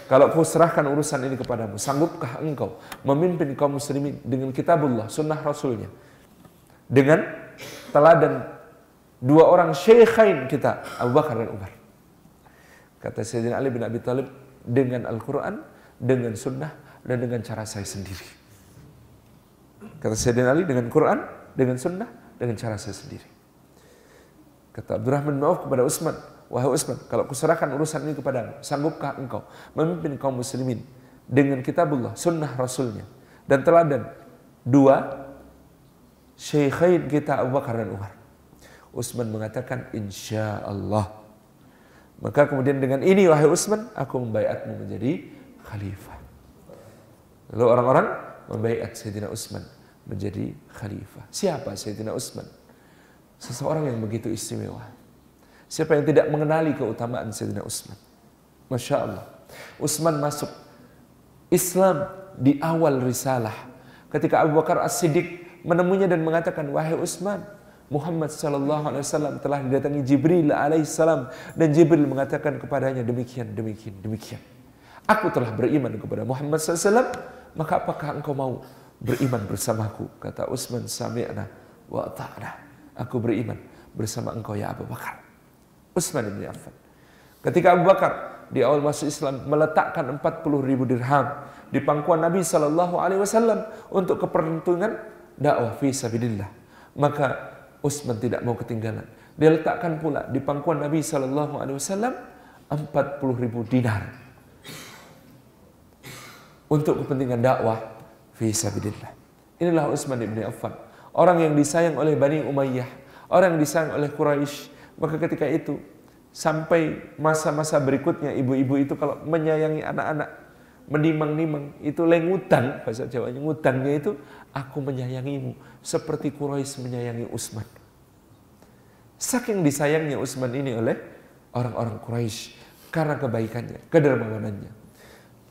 kalau kau serahkan urusan ini kepadamu, sanggupkah engkau memimpin kaum muslimin dengan kitabullah, sunnah rasulnya? Dengan teladan dua orang syekhain kita, Abu Bakar dan Umar. Kata Sayyidina Ali bin Abi Thalib, dengan Al-Quran, dengan sunnah, dan dengan cara saya sendiri. Kata Sayyidina Ali, dengan Quran, dengan sunnah, dengan cara saya sendiri. Kata Abdurrahman bin Auf kepada Utsman, Wahai Utsman, kalau kuserahkan urusan ini kepadamu, sanggupkah engkau memimpin kaum muslimin dengan kitabullah, sunnah rasulnya, dan teladan dua syekhain kita Abu Bakar dan Umar. Utsman mengatakan, insya Allah. Maka kemudian dengan ini, wahai Utsman, aku membaiatmu menjadi khalifah. Lalu orang-orang membaiat Sayyidina Utsman menjadi khalifah. Siapa Sayyidina Utsman? Seseorang yang begitu istimewa Siapa yang tidak mengenali keutamaan Sayyidina Utsman? Masya Allah. Utsman masuk Islam di awal risalah. Ketika Abu Bakar As-Siddiq menemunya dan mengatakan, Wahai Utsman, Muhammad sallallahu alaihi wasallam telah didatangi Jibril alaihissalam dan Jibril mengatakan kepadanya demikian demikian demikian. Aku telah beriman kepada Muhammad sallallahu maka apakah engkau mau beriman bersamaku? Kata Utsman sami'na wa ta'na. Aku beriman bersama engkau ya Abu Bakar. Utsman bin Affan. Ketika Abu Bakar di awal masuk Islam meletakkan 40 ribu dirham di pangkuan Nabi Shallallahu Alaihi Wasallam untuk kepentingan dakwah fi sabilillah. Maka Utsman tidak mau ketinggalan. Dia letakkan pula di pangkuan Nabi Shallallahu Alaihi Wasallam 40 ribu dinar untuk kepentingan dakwah fi sabilillah. Inilah Utsman bin Affan, orang yang disayang oleh Bani Umayyah, orang yang disayang oleh Quraisy, maka ketika itu sampai masa-masa berikutnya ibu-ibu itu kalau menyayangi anak-anak menimang-nimang itu lengutan bahasa Jawanya ngutangnya itu aku menyayangimu seperti Quraisy menyayangi Utsman. Saking disayangnya Utsman ini oleh orang-orang Quraisy karena kebaikannya, kedermawanannya.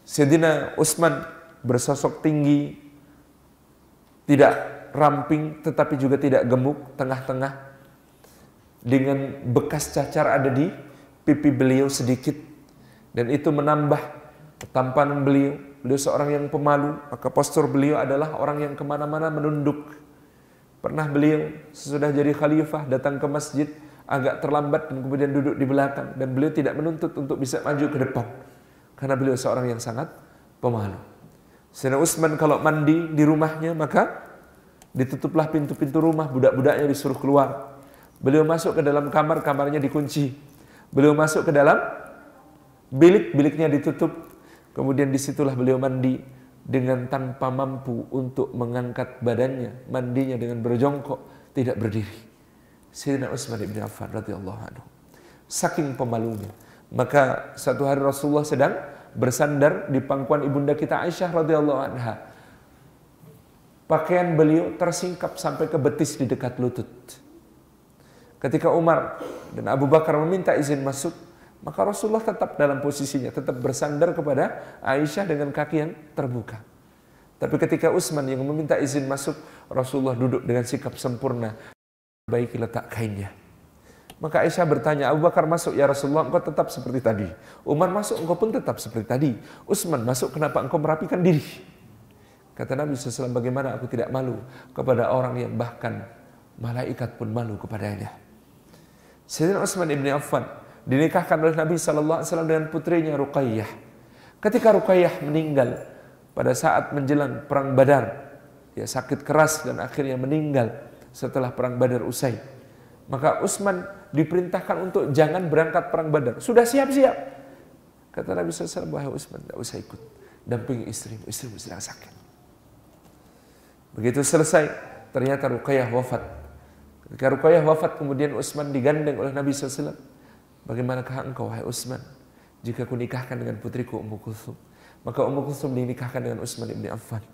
Sayyidina Utsman bersosok tinggi, tidak ramping tetapi juga tidak gemuk, tengah-tengah dengan bekas cacar ada di pipi beliau sedikit dan itu menambah ketampanan beliau. Beliau seorang yang pemalu, maka postur beliau adalah orang yang ke mana-mana menunduk. Pernah beliau sesudah jadi khalifah datang ke masjid agak terlambat dan kemudian duduk di belakang dan beliau tidak menuntut untuk bisa maju ke depan karena beliau seorang yang sangat pemalu. Sayyidina Utsman kalau mandi di rumahnya maka ditutuplah pintu-pintu rumah, budak-budaknya disuruh keluar. Beliau masuk ke dalam kamar, kamarnya dikunci. Beliau masuk ke dalam bilik, biliknya ditutup. Kemudian di situlah beliau mandi. dengan tanpa mampu untuk mengangkat badannya, mandinya dengan berjongkok, tidak berdiri. Sayyidina Utsman bin Affan radhiyallahu anhu. Saking pemalunya. Maka satu hari Rasulullah sedang bersandar di pangkuan ibunda kita Aisyah radhiyallahu anha. Pakaian beliau tersingkap sampai ke betis di dekat lutut. Ketika Umar dan Abu Bakar meminta izin masuk, maka Rasulullah tetap dalam posisinya, tetap bersandar kepada Aisyah dengan kaki yang terbuka. Tapi ketika Utsman yang meminta izin masuk, Rasulullah duduk dengan sikap sempurna. Baiki letak kainnya. Maka Aisyah bertanya, Abu Bakar masuk, ya Rasulullah, engkau tetap seperti tadi. Umar masuk, engkau pun tetap seperti tadi. Utsman masuk, kenapa engkau merapikan diri? Kata Nabi SAW, bagaimana aku tidak malu kepada orang yang bahkan malaikat pun malu kepadanya. Sayyidina Utsman ibn Affan dinikahkan oleh Nabi Sallallahu Alaihi Wasallam dengan putrinya Ruqayyah. Ketika Ruqayyah meninggal pada saat menjelang perang Badar, dia sakit keras dan akhirnya meninggal setelah perang Badar usai. Maka Utsman diperintahkan untuk jangan berangkat perang Badar. Sudah siap-siap. Kata Nabi SAW, wahai Utsman, tidak usah ikut. Dampingi istrimu, istrimu sedang sakit. Begitu selesai, ternyata Ruqayyah wafat. Ketika Ruqayyah wafat, kemudian Utsman digandeng oleh Nabi SAW. Bagaimanakah engkau wahai Utsman jika ku nikahkan dengan putriku Ummu Kulsum? Maka Ummu Kulsum dinikahkan dengan Utsman bin Affan.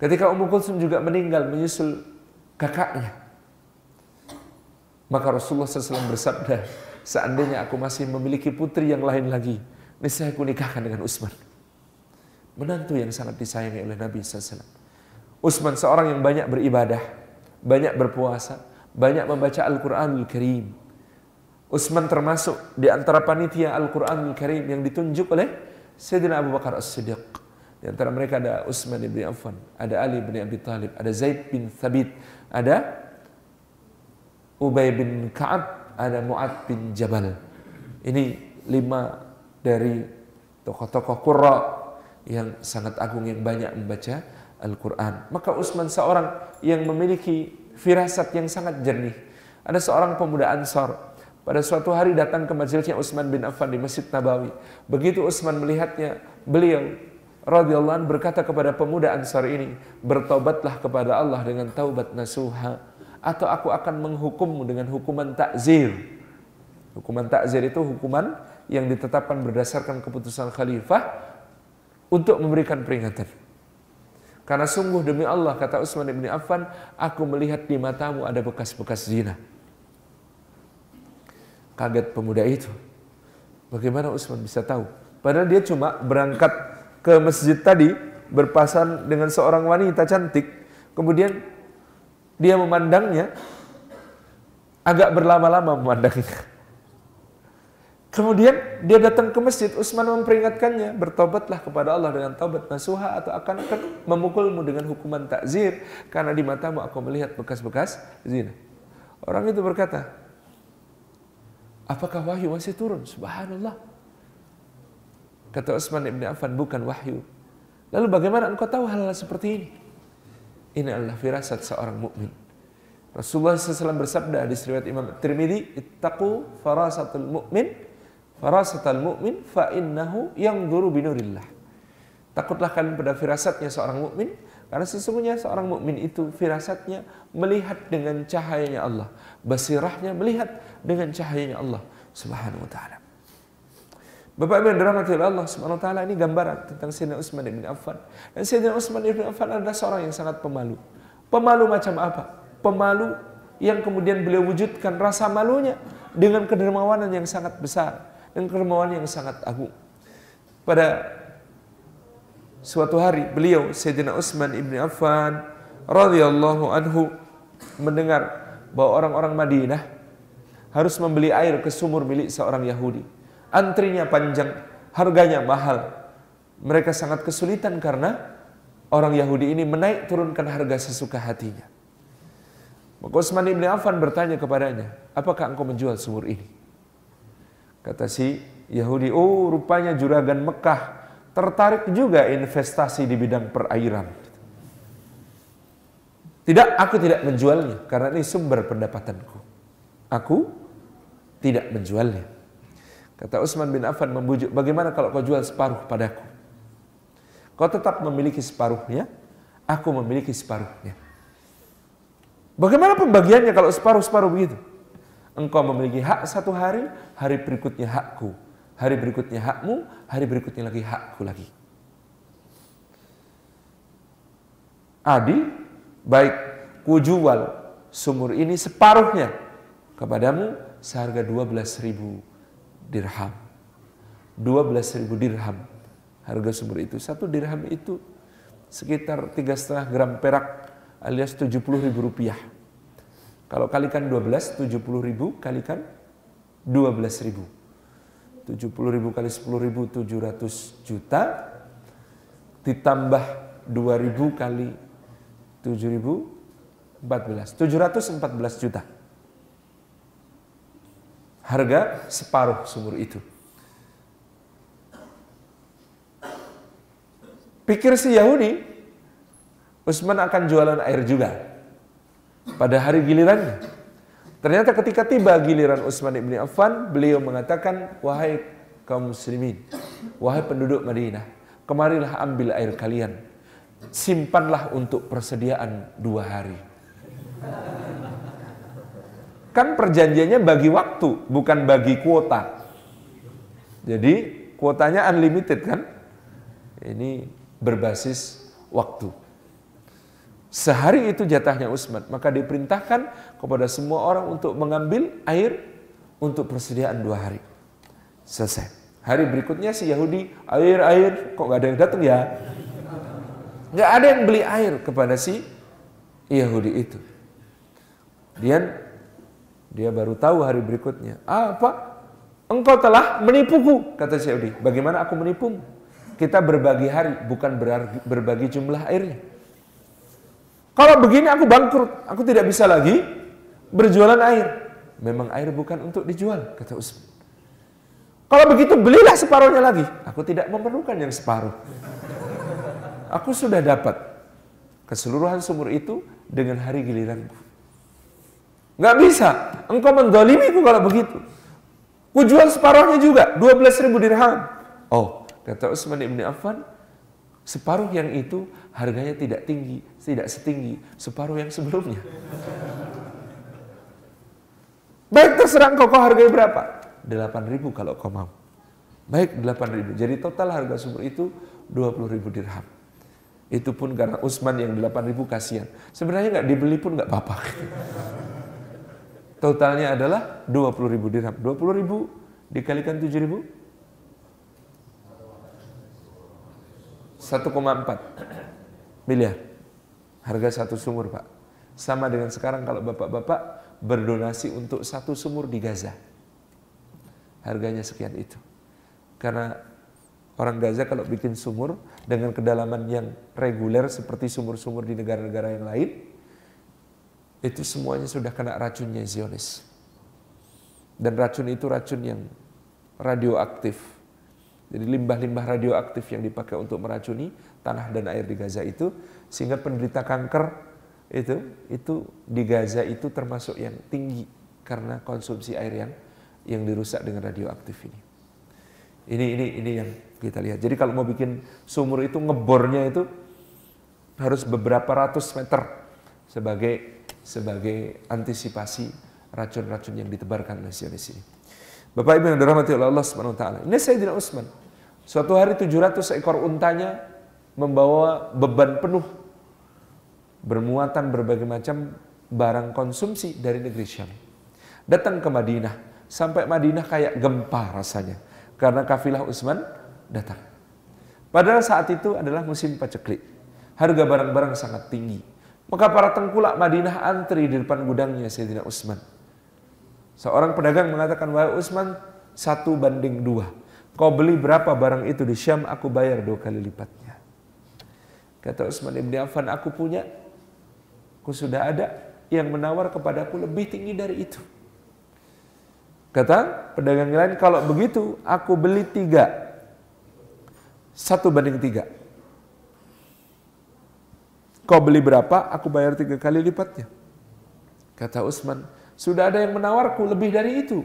Ketika Ummu Kulsum juga meninggal menyusul kakaknya. Maka Rasulullah SAW bersabda, seandainya aku masih memiliki putri yang lain lagi, niscaya aku nikahkan dengan Utsman. Menantu yang sangat disayangi oleh Nabi SAW. Utsman seorang yang banyak beribadah, banyak berpuasa, banyak membaca Al-Quranul Karim, Utsman termasuk di antara panitia Al-Qur'anul Karim yang ditunjuk oleh Sayyidina Abu Bakar As-Siddiq. Di antara mereka ada Utsman bin Affan, ada Ali bin Abi Thalib, ada Zaid bin Thabit, ada Ubay bin Ka'ab, ada Mu'ad bin Jabal. Ini lima dari tokoh-tokoh Qurra yang sangat agung yang banyak membaca Al-Quran. Maka Utsman seorang yang memiliki firasat yang sangat jernih. Ada seorang pemuda Ansar pada suatu hari datang ke majelisnya Utsman bin Affan di Masjid Nabawi. Begitu Utsman melihatnya, beliau radhiyallahu berkata kepada pemuda Ansar ini, "Bertobatlah kepada Allah dengan taubat nasuha atau aku akan menghukummu dengan hukuman takzir." Hukuman takzir itu hukuman yang ditetapkan berdasarkan keputusan khalifah untuk memberikan peringatan. Karena sungguh demi Allah kata Utsman bin Affan, aku melihat di matamu ada bekas-bekas zina. Kaget pemuda itu. Bagaimana Utsman bisa tahu? Padahal dia cuma berangkat ke masjid tadi berpasan dengan seorang wanita cantik. Kemudian dia memandangnya agak berlama-lama memandangnya. Kemudian dia datang ke masjid, Utsman memperingatkannya, bertobatlah kepada Allah dengan taubat nasuha atau akan akan memukulmu dengan hukuman takzir karena di matamu aku melihat bekas-bekas zina. Orang itu berkata, Apakah wahyu masih turun? Subhanallah. Kata Utsman ibn Affan, bukan wahyu. Lalu bagaimana engkau tahu hal-hal seperti ini? Ini adalah firasat seorang mukmin. Rasulullah SAW bersabda di riwayat Imam Tirmidzi, "Ittaqu farasatul mu'min, farasatul mu'min fa innahu yanzuru binurillah." Takutlah kalian pada firasatnya seorang mukmin, karena sesungguhnya seorang mukmin itu firasatnya melihat dengan cahayanya Allah, basirahnya melihat dengan cahayanya Allah Subhanahu wa taala. Bapak Ibu yang dirahmati oleh Allah Subhanahu wa taala ini gambaran tentang Sayyidina Utsman bin Affan. Dan Sayyidina Utsman bin Affan adalah seorang yang sangat pemalu. Pemalu macam apa? Pemalu yang kemudian beliau wujudkan rasa malunya dengan kedermawanan yang sangat besar dan kedermawanan yang sangat agung. Pada Suatu hari beliau Sayyidina Utsman ibn Affan radhiyallahu anhu mendengar bahwa orang-orang Madinah harus membeli air ke sumur milik seorang Yahudi. Antrinya panjang, harganya mahal. Mereka sangat kesulitan karena orang Yahudi ini menaik turunkan harga sesuka hatinya. Maka Utsman ibn Affan bertanya kepadanya, apakah engkau menjual sumur ini? Kata si Yahudi, oh rupanya juragan Mekah tertarik juga investasi di bidang perairan. Tidak, aku tidak menjualnya karena ini sumber pendapatanku. Aku tidak menjualnya. Kata Utsman bin Affan membujuk, bagaimana kalau kau jual separuh padaku? Kau tetap memiliki separuhnya, aku memiliki separuhnya. Bagaimana pembagiannya kalau separuh-separuh begitu? Engkau memiliki hak satu hari, hari berikutnya hakku. Hari berikutnya hakmu, hari berikutnya lagi hakku lagi. Adil, baik ku jual sumur ini separuhnya kepadamu seharga 12 ribu dirham. 12 ribu dirham harga sumur itu. Satu dirham itu sekitar tiga setengah gram perak alias 70 ribu rupiah. Kalau kalikan 12, 70 ribu kalikan 12 ribu. 70 ribu kali 10 ribu 700 juta ditambah 2 ribu kali 7 ribu 14. 714 juta. Harga separuh sumur itu. Pikir si Yahudi, Utsman akan jualan air juga. Pada hari gilirannya. Ternyata ketika tiba giliran Utsman ibn Affan, beliau mengatakan, Wahai kaum muslimin, wahai penduduk Madinah, kemarilah ambil air kalian. Simpanlah untuk persediaan dua hari. Kan perjanjiannya bagi waktu, bukan bagi kuota. Jadi kuotanya unlimited kan? Ini berbasis waktu. Sehari itu jatahnya Utsman, maka diperintahkan kepada semua orang untuk mengambil air untuk persediaan dua hari. Selesai. Hari berikutnya si Yahudi, air, air, kok gak ada yang datang ya? Gak ada yang beli air kepada si Yahudi itu. Dia dia baru tahu hari berikutnya. Apa? Engkau telah menipuku, kata Syahudi. Bagaimana aku menipumu? Kita berbagi hari, bukan berbagi jumlah airnya. Kalau begini aku bangkrut, aku tidak bisa lagi berjualan air. Memang air bukan untuk dijual, kata Usman. Kalau begitu belilah separuhnya lagi. Aku tidak memerlukan yang separuh. Aku sudah dapat keseluruhan sumur itu dengan hari giliranku. Nggak bisa. Engkau mendolimiku kalau begitu. Ku jual separuhnya juga, 12 ribu dirham. Oh, kata Utsman ibn Affan, separuh yang itu harganya tidak tinggi, tidak setinggi separuh yang sebelumnya. Baik terserah engkau, kau harganya berapa? 8 ribu kalau kau mau. Baik 8 ribu. Jadi total harga sumur itu 20 ribu dirham. Itu pun karena Usman yang 8 ribu kasihan. Sebenarnya nggak dibeli pun nggak apa-apa. Totalnya adalah 20 ribu dirham. 20 ribu dikalikan 7 ribu? 1,4 miliar. Harga satu sumur Pak. Sama dengan sekarang kalau bapak-bapak berdonasi untuk satu sumur di Gaza. Harganya sekian itu. Karena orang Gaza kalau bikin sumur dengan kedalaman yang reguler seperti sumur-sumur di negara-negara yang lain, itu semuanya sudah kena racunnya Zionis. Dan racun itu racun yang radioaktif. Jadi limbah-limbah radioaktif yang dipakai untuk meracuni tanah dan air di Gaza itu sehingga penderita kanker itu itu di Gaza itu termasuk yang tinggi karena konsumsi air yang yang dirusak dengan radioaktif ini. Ini ini ini yang kita lihat. Jadi kalau mau bikin sumur itu ngebornya itu harus beberapa ratus meter sebagai sebagai antisipasi racun-racun yang ditebarkan oleh Zionis ini. Bapak Ibu yang dirahmati oleh Allah Subhanahu wa taala. Ini Sayyidina Utsman. Suatu hari 700 ekor untanya membawa beban penuh bermuatan berbagai macam barang konsumsi dari negeri Syam. Datang ke Madinah, sampai Madinah kayak gempa rasanya karena kafilah Utsman datang. Padahal saat itu adalah musim paceklik. Harga barang-barang sangat tinggi. Maka para tengkulak Madinah antri di depan gudangnya Sayyidina Utsman. Seorang pedagang mengatakan, wahai Utsman, satu banding dua. Kau beli berapa barang itu di Syam, aku bayar dua kali lipatnya. Kata Utsman ibn Affan, aku punya, aku sudah ada yang menawar kepadaku lebih tinggi dari itu. Kata pedagang lain, kalau begitu aku beli tiga. Satu banding tiga. Kau beli berapa, aku bayar tiga kali lipatnya. Kata Utsman, sudah ada yang menawarku lebih dari itu.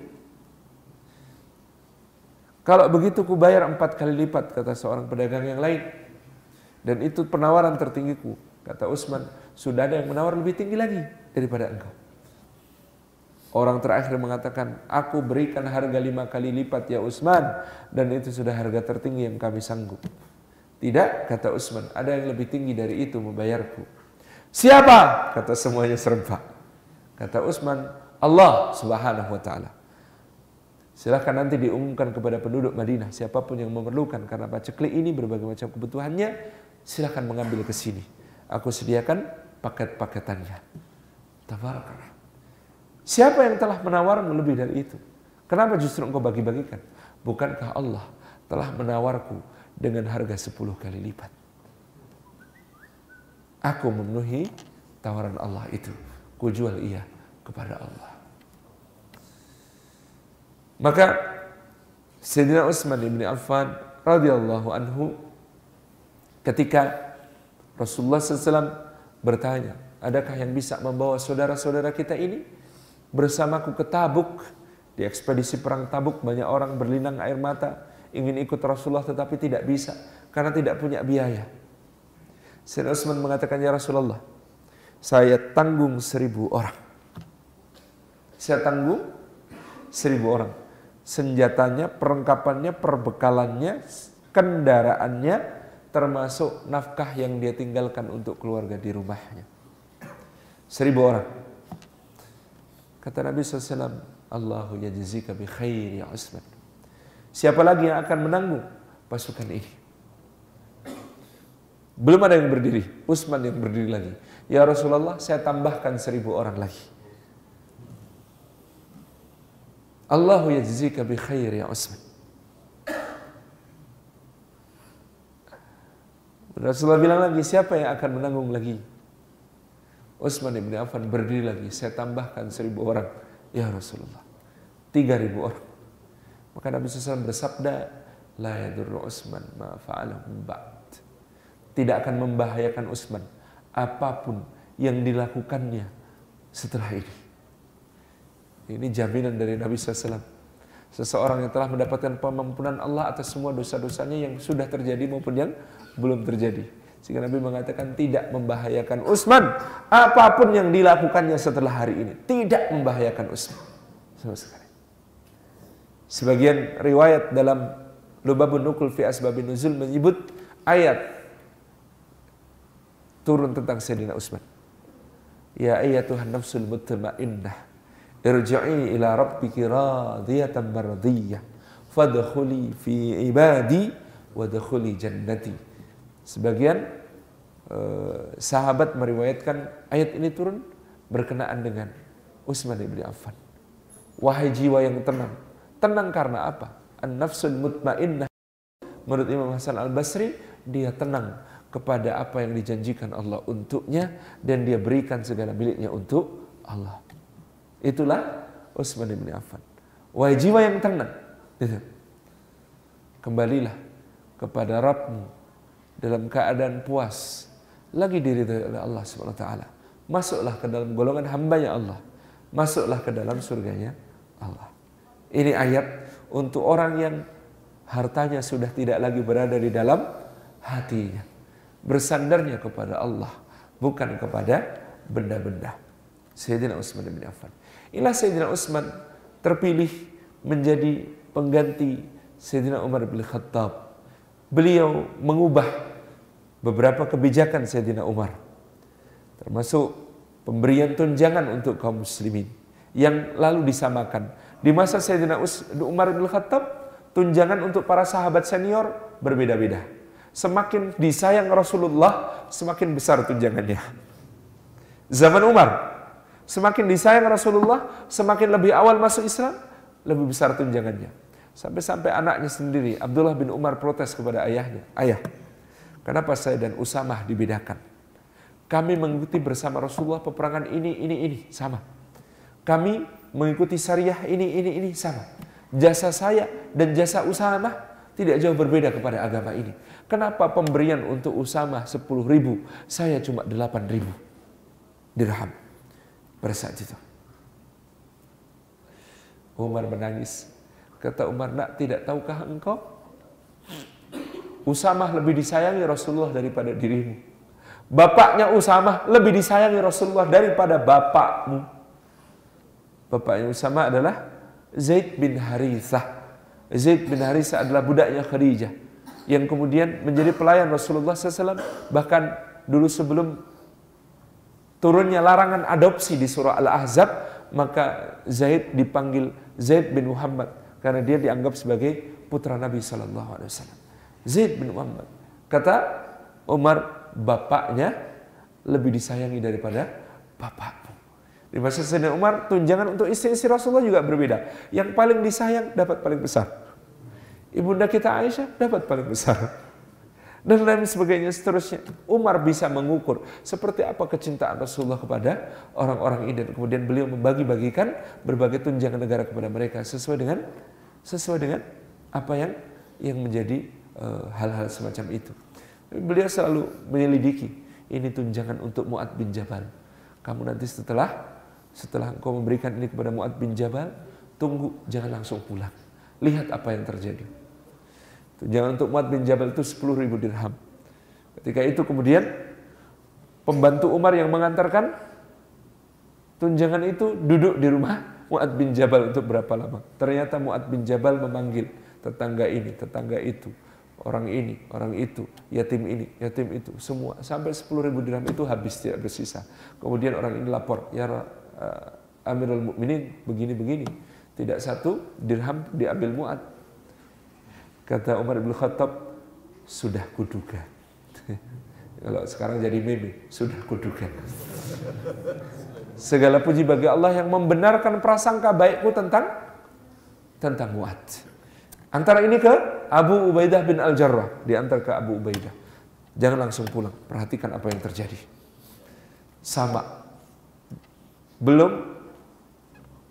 Kalau begitu ku bayar empat kali lipat, kata seorang pedagang yang lain. Dan itu penawaran tertinggiku. Kata Utsman, sudah ada yang menawar lebih tinggi lagi daripada engkau. Orang terakhir mengatakan, aku berikan harga lima kali lipat ya Utsman. Dan itu sudah harga tertinggi yang kami sanggup. Tidak, kata Utsman, ada yang lebih tinggi dari itu membayarku. Siapa? Kata semuanya serempak. Kata Utsman, Allah subhanahu wa ta'ala. Silahkan nanti diumumkan kepada penduduk Madinah siapa pun yang memerlukan karena paceklik ini berbagai macam kebutuhannya silahkan mengambil ke sini. Aku sediakan paket-paketannya. Tabarakallah. Siapa yang telah menawarmu lebih dari itu? Kenapa justru engkau bagi-bagikan? Bukankah Allah telah menawarku dengan harga 10 kali lipat? Aku memenuhi tawaran Allah itu. Kujual ia kepada Allah. Maka Sayyidina Utsman bin Affan radhiyallahu anhu ketika Rasulullah SAW bertanya, adakah yang bisa membawa saudara-saudara kita ini bersamaku ke Tabuk? Di ekspedisi perang Tabuk banyak orang berlinang air mata ingin ikut Rasulullah tetapi tidak bisa karena tidak punya biaya. Sayyidina Utsman mengatakan, Ya Rasulullah, saya tanggung seribu orang. Saya tanggung seribu orang senjatanya, perlengkapannya, perbekalannya, kendaraannya, termasuk nafkah yang dia tinggalkan untuk keluarga di rumahnya. Seribu orang. Kata Nabi SAW, Allahu yajzika bi khairi Usman. Siapa lagi yang akan menanggung pasukan ini? Belum ada yang berdiri, Utsman yang berdiri lagi. Ya Rasulullah, saya tambahkan seribu orang lagi. Allahu yajzika bi khair ya Utsman. Rasulullah bilang lagi, siapa yang akan menanggung lagi? Utsman ibn Affan berdiri lagi, saya tambahkan seribu orang. Ya Rasulullah, tiga ribu orang. Maka Nabi SAW bersabda, La yadurru Utsman ma fa'alahu ba'd. Tidak akan membahayakan Utsman apa pun yang dilakukannya setelah ini. Ini jaminan dari Nabi SAW. Seseorang yang telah mendapatkan pengampunan Allah atas semua dosa-dosanya yang sudah terjadi maupun yang belum terjadi. Sehingga Nabi mengatakan tidak membahayakan Utsman apa pun yang dilakukannya setelah hari ini. Tidak membahayakan Utsman. Sama sekali. Sebagian riwayat dalam Lubabun Nukul fi Asbabin Nuzul menyebut ayat turun tentang Sayyidina Utsman. Ya ayatuhan nafsul mutmainnah irji'i ila rabbiki radiyatan mardiyah fadkhuli fi ibadi wadkhuli jannati. Sebagian uh, sahabat meriwayatkan ayat ini turun berkenaan dengan Utsman bin Affan. Wahai jiwa yang tenang tenang karena apa? An-nafsul mutmainnah. Menurut Imam Hasan Al-Basri dia tenang kepada apa yang dijanjikan Allah untuknya dan dia berikan segala miliknya untuk Allah Itulah Utsman bin Affan. Wahai jiwa yang tenang, gitu. Kembalilah kepada Rabbmu dalam keadaan puas. Lagi diri oleh Allah Subhanahu wa taala. Masuklah ke dalam golongan hambanya Allah. Masuklah ke dalam surganya Allah. Ini ayat untuk orang yang hartanya sudah tidak lagi berada di dalam hatinya. Bersandarnya kepada Allah, bukan kepada benda-benda. Sayyidina Utsman bin Affan. Inilah Sayyidina Utsman terpilih menjadi pengganti Sayyidina Umar bin Khattab. Beliau mengubah beberapa kebijakan Sayyidina Umar. Termasuk pemberian tunjangan untuk kaum muslimin yang lalu disamakan. Di masa Sayyidina Umar bin Khattab, tunjangan untuk para sahabat senior berbeda-beda. Semakin disayang Rasulullah, semakin besar tunjangannya. Zaman Umar, Semakin disayang Rasulullah, semakin lebih awal masuk Islam, lebih besar tunjangannya. Sampai-sampai anaknya sendiri, Abdullah bin Umar protes kepada ayahnya. Ayah, kenapa saya dan Usamah dibedakan? Kami mengikuti bersama Rasulullah peperangan ini, ini, ini, sama. Kami mengikuti syariah ini, ini, ini, sama. Jasa saya dan jasa Usamah tidak jauh berbeda kepada agama ini. Kenapa pemberian untuk Usamah 10 ribu, saya cuma 8 ribu dirham pada saat itu. Umar menangis. Kata Umar, nak tidak tahukah engkau? Usamah lebih disayangi Rasulullah daripada dirimu. Bapaknya Usamah lebih disayangi Rasulullah daripada bapakmu. Bapaknya Usamah adalah Zaid bin Harithah. Zaid bin Harithah adalah budaknya Khadijah yang kemudian menjadi pelayan Rasulullah SAW bahkan dulu sebelum turunnya larangan adopsi di surah Al-Ahzab maka Zaid dipanggil Zaid bin Muhammad karena dia dianggap sebagai putra Nabi Sallallahu Alaihi Wasallam. Zaid bin Muhammad. Kata Umar, bapaknya lebih disayangi daripada bapakmu. Di masa Sayyidina Umar, tunjangan untuk istri-istri Rasulullah juga berbeda. Yang paling disayang dapat paling besar. Ibunda kita Aisyah dapat paling besar. Dan lain sebagainya seterusnya. Umar bisa mengukur seperti apa kecintaan Rasulullah kepada orang-orang ini. Dan kemudian beliau membagi-bagikan berbagai tunjangan negara kepada mereka sesuai dengan sesuai dengan apa yang yang menjadi Eh, hal-hal uh, semacam itu. Beliau selalu menyelidiki ini tunjangan untuk Mu'ad bin Jabal. Kamu nanti setelah setelah engkau memberikan ini kepada Mu'ad bin Jabal, tunggu jangan langsung pulang. Lihat apa yang terjadi. Tunjangan untuk Mu'ad bin Jabal itu 10 ribu dirham. Ketika itu kemudian pembantu Umar yang mengantarkan tunjangan itu duduk di rumah Mu'ad bin Jabal untuk berapa lama. Ternyata Mu'ad bin Jabal memanggil tetangga ini, tetangga itu orang ini, orang itu, yatim ini, yatim itu, semua sampai 10 ribu dirham itu habis tidak bersisa. Kemudian orang ini lapor, ya uh, Amirul Mukminin begini-begini, tidak satu dirham diambil muat. Kata Umar bin Khattab, sudah kuduga. [laughs] Kalau sekarang jadi meme, sudah kuduga. Segala puji bagi Allah yang membenarkan prasangka baikku tentang tentang muat. Antara ini ke Abu Ubaidah bin Al-Jarrah. Diantar ke Abu Ubaidah. Jangan langsung pulang. Perhatikan apa yang terjadi. Sama. Belum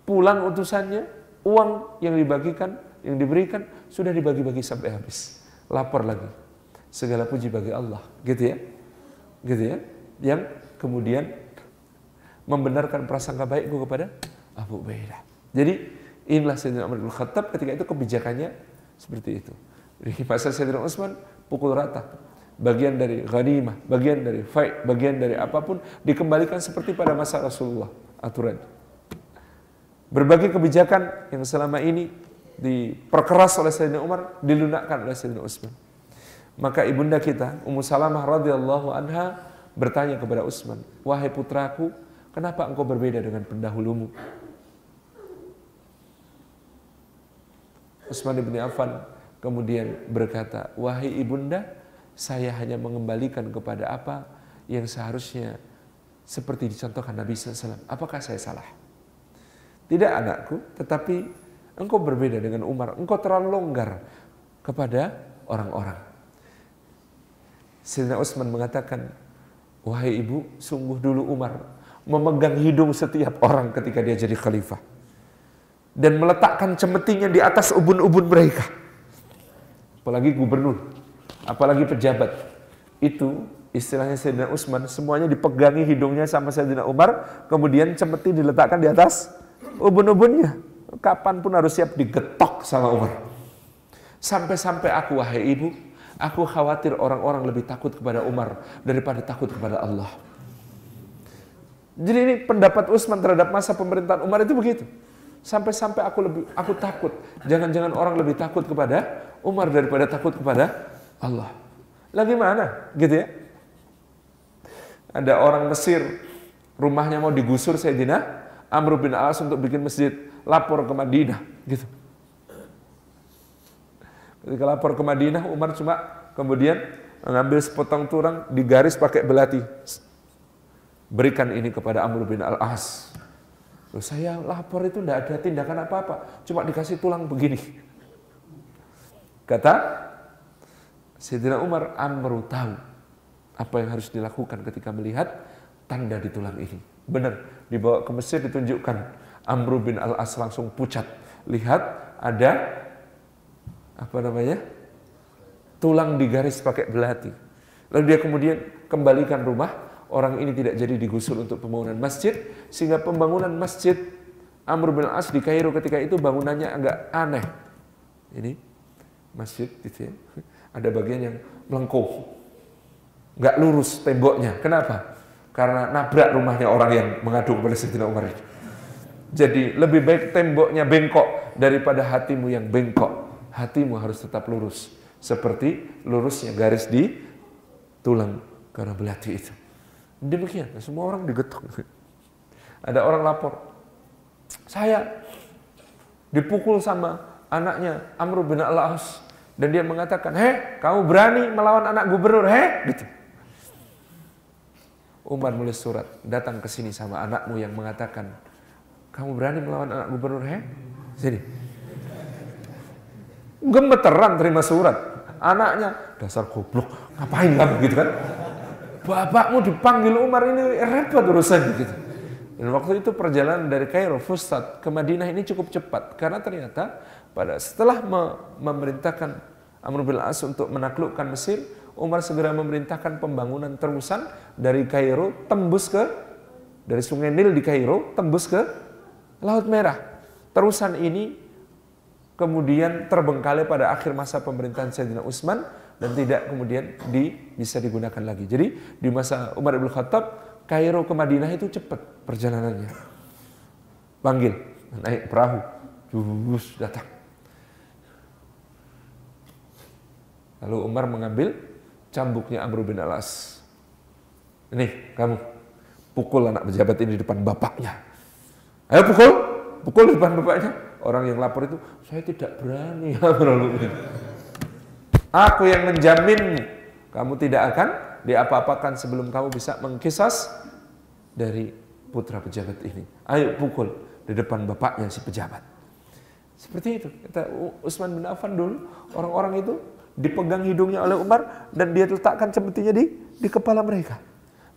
pulang utusannya, uang yang dibagikan, yang diberikan, sudah dibagi-bagi sampai habis. Lapor lagi. Segala puji bagi Allah. Gitu ya. Gitu ya. Yang kemudian membenarkan prasangka baikku kepada Abu Ubaidah. Jadi inilah Sayyidina Umar bin Khattab ketika itu kebijakannya seperti itu. Di masa Sayyidina Utsman pukul rata. Bagian dari ghanimah, bagian dari fight, bagian dari apa pun dikembalikan seperti pada masa Rasulullah aturan. Berbagai kebijakan yang selama ini diperkeras oleh Sayyidina Umar dilunakkan oleh Sayyidina Utsman. Maka ibunda kita Ummu Salamah radhiyallahu anha bertanya kepada Utsman, "Wahai putraku, kenapa engkau berbeda dengan pendahulumu?" Utsman bin Affan kemudian berkata, "Wahai ibunda, saya hanya mengembalikan kepada apa yang seharusnya seperti dicontohkan Nabi SAW. Apakah saya salah? Tidak anakku, tetapi engkau berbeda dengan Umar. Engkau terlalu longgar kepada orang-orang. Sayyidina Utsman mengatakan, Wahai ibu, sungguh dulu Umar memegang hidung setiap orang ketika dia jadi khalifah dan meletakkan cemetinya di atas ubun-ubun mereka. Apalagi gubernur, apalagi pejabat. Itu istilahnya Sayyidina Utsman semuanya dipegangi hidungnya sama Sayyidina Umar, kemudian cemeti diletakkan di atas ubun-ubunnya. Kapan pun harus siap digetok sama Umar. Sampai-sampai aku wahai ibu, aku khawatir orang-orang lebih takut kepada Umar daripada takut kepada Allah. Jadi ini pendapat Utsman terhadap masa pemerintahan Umar itu begitu. Sampai-sampai aku lebih aku takut. Jangan-jangan orang lebih takut kepada Umar daripada takut kepada Allah. Lagi mana? Gitu ya. Ada orang Mesir rumahnya mau digusur Sayyidina Amr bin As untuk bikin masjid, lapor ke Madinah, gitu. Ketika lapor ke Madinah, Umar cuma kemudian mengambil sepotong turang digaris pakai belati. Berikan ini kepada Amr bin Al-As. Loh, saya lapor itu tidak ada tindakan apa-apa, cuma dikasih tulang begini. Kata Sayyidina Umar, Amru tahu apa yang harus dilakukan ketika melihat tanda di tulang ini. Benar, dibawa ke Mesir ditunjukkan. Amru bin Al-As langsung pucat. Lihat ada apa namanya? Tulang digaris pakai belati. Lalu dia kemudian kembalikan rumah, orang ini tidak jadi digusur untuk pembangunan masjid sehingga pembangunan masjid Amr bin As di Kairo ketika itu bangunannya agak aneh. Ini masjid gitu ya. ada bagian yang melengkung. Nggak lurus temboknya. Kenapa? Karena nabrak rumahnya orang yang mengadu kepada Sayyidina Umar itu. Jadi lebih baik temboknya bengkok daripada hatimu yang bengkok. Hatimu harus tetap lurus. Seperti lurusnya garis di tulang karena belati itu. Demikian, semua orang digetok. Ada orang lapor, saya dipukul sama anaknya Amr bin Al-As dan dia mengatakan, "Heh, kamu berani melawan anak gubernur, heh?" gitu. Umar menulis surat, datang ke sini sama anakmu yang mengatakan, "Kamu berani melawan anak gubernur, heh?" Sini. Gemeteran terima surat. Anaknya, dasar goblok, ngapain kamu gitu kan? Bapakmu dipanggil Umar ini repot urusan gitu. Dan waktu itu perjalanan dari Kairo Fustat ke Madinah ini cukup cepat karena ternyata pada setelah memerintahkan Amr bin As untuk menaklukkan Mesir, Umar segera memerintahkan pembangunan terusan dari Kairo tembus ke dari Sungai Nil di Kairo tembus ke Laut Merah. Terusan ini kemudian terbengkalai pada akhir masa pemerintahan Sayyidina Utsman dan tidak kemudian di, bisa digunakan lagi. Jadi di masa Umar bin Khattab Kairo ke Madinah itu cepat perjalanannya. Panggil, naik perahu, jus datang. Lalu Umar mengambil cambuknya Amr bin Alas. Ini kamu pukul anak pejabat ini di depan bapaknya. Ayo pukul, pukul di depan bapaknya. Orang yang lapor itu, saya tidak berani. [laughs] Aku yang menjamin kamu tidak akan diapa-apakan sebelum kamu bisa mengkisas dari putra pejabat ini. Ayo pukul di depan bapaknya si pejabat. Seperti itu. Kata Utsman bin Affan dulu, orang-orang itu dipegang hidungnya oleh Umar dan dia letakkan cemetinya di di kepala mereka.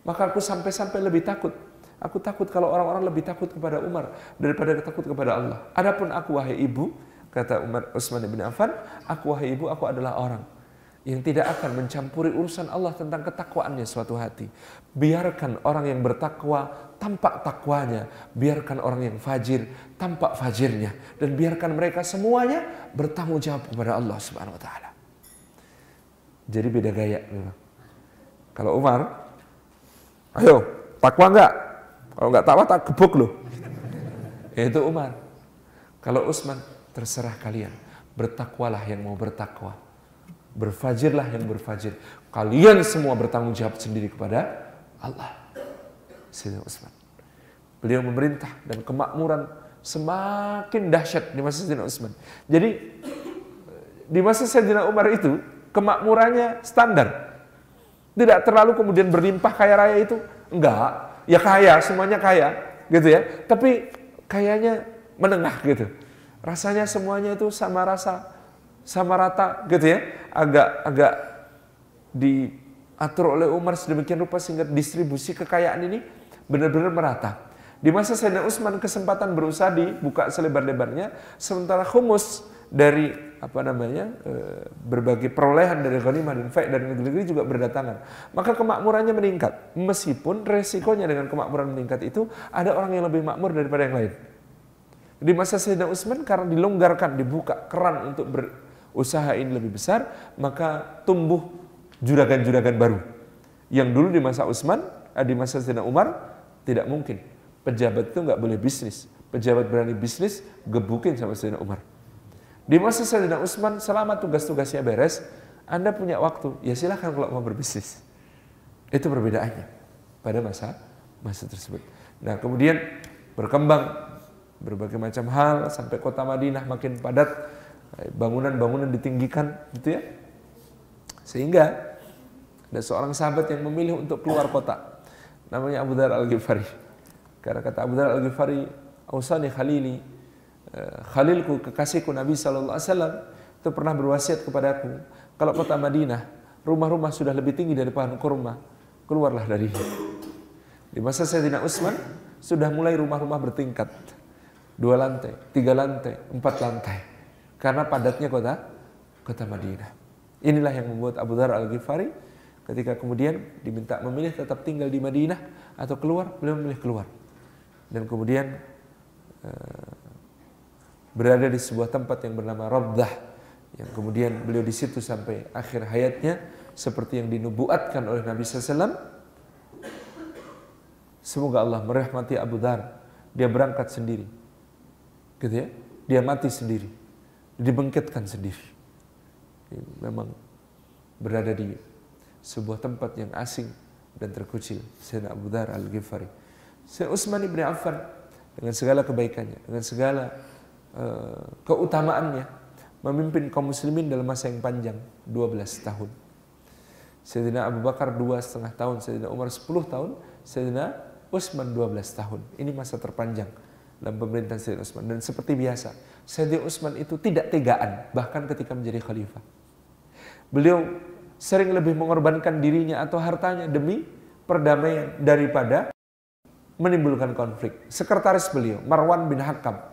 Maka aku sampai-sampai lebih takut. Aku takut kalau orang-orang lebih takut kepada Umar daripada takut kepada Allah. Adapun aku wahai ibu, kata Umar Utsman bin Affan, aku wahai ibu, aku adalah orang yang tidak akan mencampuri urusan Allah tentang ketakwaannya suatu hati. Biarkan orang yang bertakwa tampak takwanya, biarkan orang yang fajir tampak fajirnya dan biarkan mereka semuanya bertanggung jawab kepada Allah Subhanahu wa taala. Jadi beda gaya memang. Kalau Umar, ayo takwa enggak? Kalau enggak takwa tak gebuk loh. Itu Umar. Kalau Utsman terserah kalian. Bertakwalah yang mau bertakwa Berfajirlah yang berfajir. Kalian semua bertanggung jawab sendiri kepada Allah. Sayyidina Utsman. Beliau memerintah dan kemakmuran semakin dahsyat di masa Sayyidina Utsman. Jadi di masa Sayyidina Umar itu kemakmurannya standar. Tidak terlalu kemudian berlimpah kaya raya itu. Enggak. Ya kaya, semuanya kaya. Gitu ya. Tapi kayaknya menengah gitu. Rasanya semuanya itu sama rasa sama rata gitu ya agak agak diatur oleh Umar sedemikian rupa sehingga distribusi kekayaan ini benar-benar merata di masa Sayyidina Utsman kesempatan berusaha dibuka selebar-lebarnya sementara humus dari apa namanya e, berbagai perolehan dari ghanimah dan faid dari negeri-negeri juga berdatangan maka kemakmurannya meningkat meskipun resikonya dengan kemakmuran meningkat itu ada orang yang lebih makmur daripada yang lain di masa Sayyidina Utsman karena dilonggarkan dibuka keran untuk ber, usaha ini lebih besar, maka tumbuh juragan-juragan baru. Yang dulu di masa Utsman, eh, di masa Sayyidina Umar, tidak mungkin. Pejabat itu nggak boleh bisnis. Pejabat berani bisnis, gebukin sama Sayyidina Umar. Di masa Sayyidina Utsman, selama tugas-tugasnya beres, Anda punya waktu, ya silahkan kalau mau berbisnis. Itu perbedaannya pada masa masa tersebut. Nah kemudian berkembang berbagai macam hal sampai kota Madinah makin padat bangunan-bangunan ditinggikan gitu ya sehingga ada seorang sahabat yang memilih untuk keluar kota namanya Abu Dhar Al-Ghifari karena kata Abu Dhar Al-Ghifari Ausani Khalili eh, Khalilku kekasihku Nabi Sallallahu Alaihi Wasallam itu pernah berwasiat kepadaku kalau kota Madinah rumah-rumah sudah lebih tinggi dari pohon kurma keluarlah dari di masa Sayyidina Utsman sudah mulai rumah-rumah bertingkat dua lantai, tiga lantai, empat lantai karena padatnya kota kota Madinah. Inilah yang membuat Abu Dhar Al-Ghifari ketika kemudian diminta memilih tetap tinggal di Madinah atau keluar, beliau memilih keluar. Dan kemudian uh, berada di sebuah tempat yang bernama Rabdah Yang kemudian beliau di situ sampai akhir hayatnya seperti yang dinubuatkan oleh Nabi SAW. Semoga Allah merahmati Abu Dhar. Dia berangkat sendiri. Gitu ya. Dia mati sendiri. Dibengkitkan sendiri. Memang berada di sebuah tempat yang asing dan terkucil. Sayyidina Abu Dhar Al-Ghifari. Sayyidina Utsman ibn Affan dengan segala kebaikannya, dengan segala keutamaannya, memimpin kaum muslimin dalam masa yang panjang, 12 tahun. Sayyidina Abu Bakar dua setengah tahun, Sayyidina Umar 10 tahun, Sayyidina Utsman 12 tahun. Ini masa terpanjang dalam pemerintahan Sayyidina Utsman. Dan seperti biasa, Sayyidina Utsman itu tidak tegaan, bahkan ketika menjadi khalifah. Beliau sering lebih mengorbankan dirinya atau hartanya demi perdamaian daripada menimbulkan konflik. Sekretaris beliau, Marwan bin Hakam,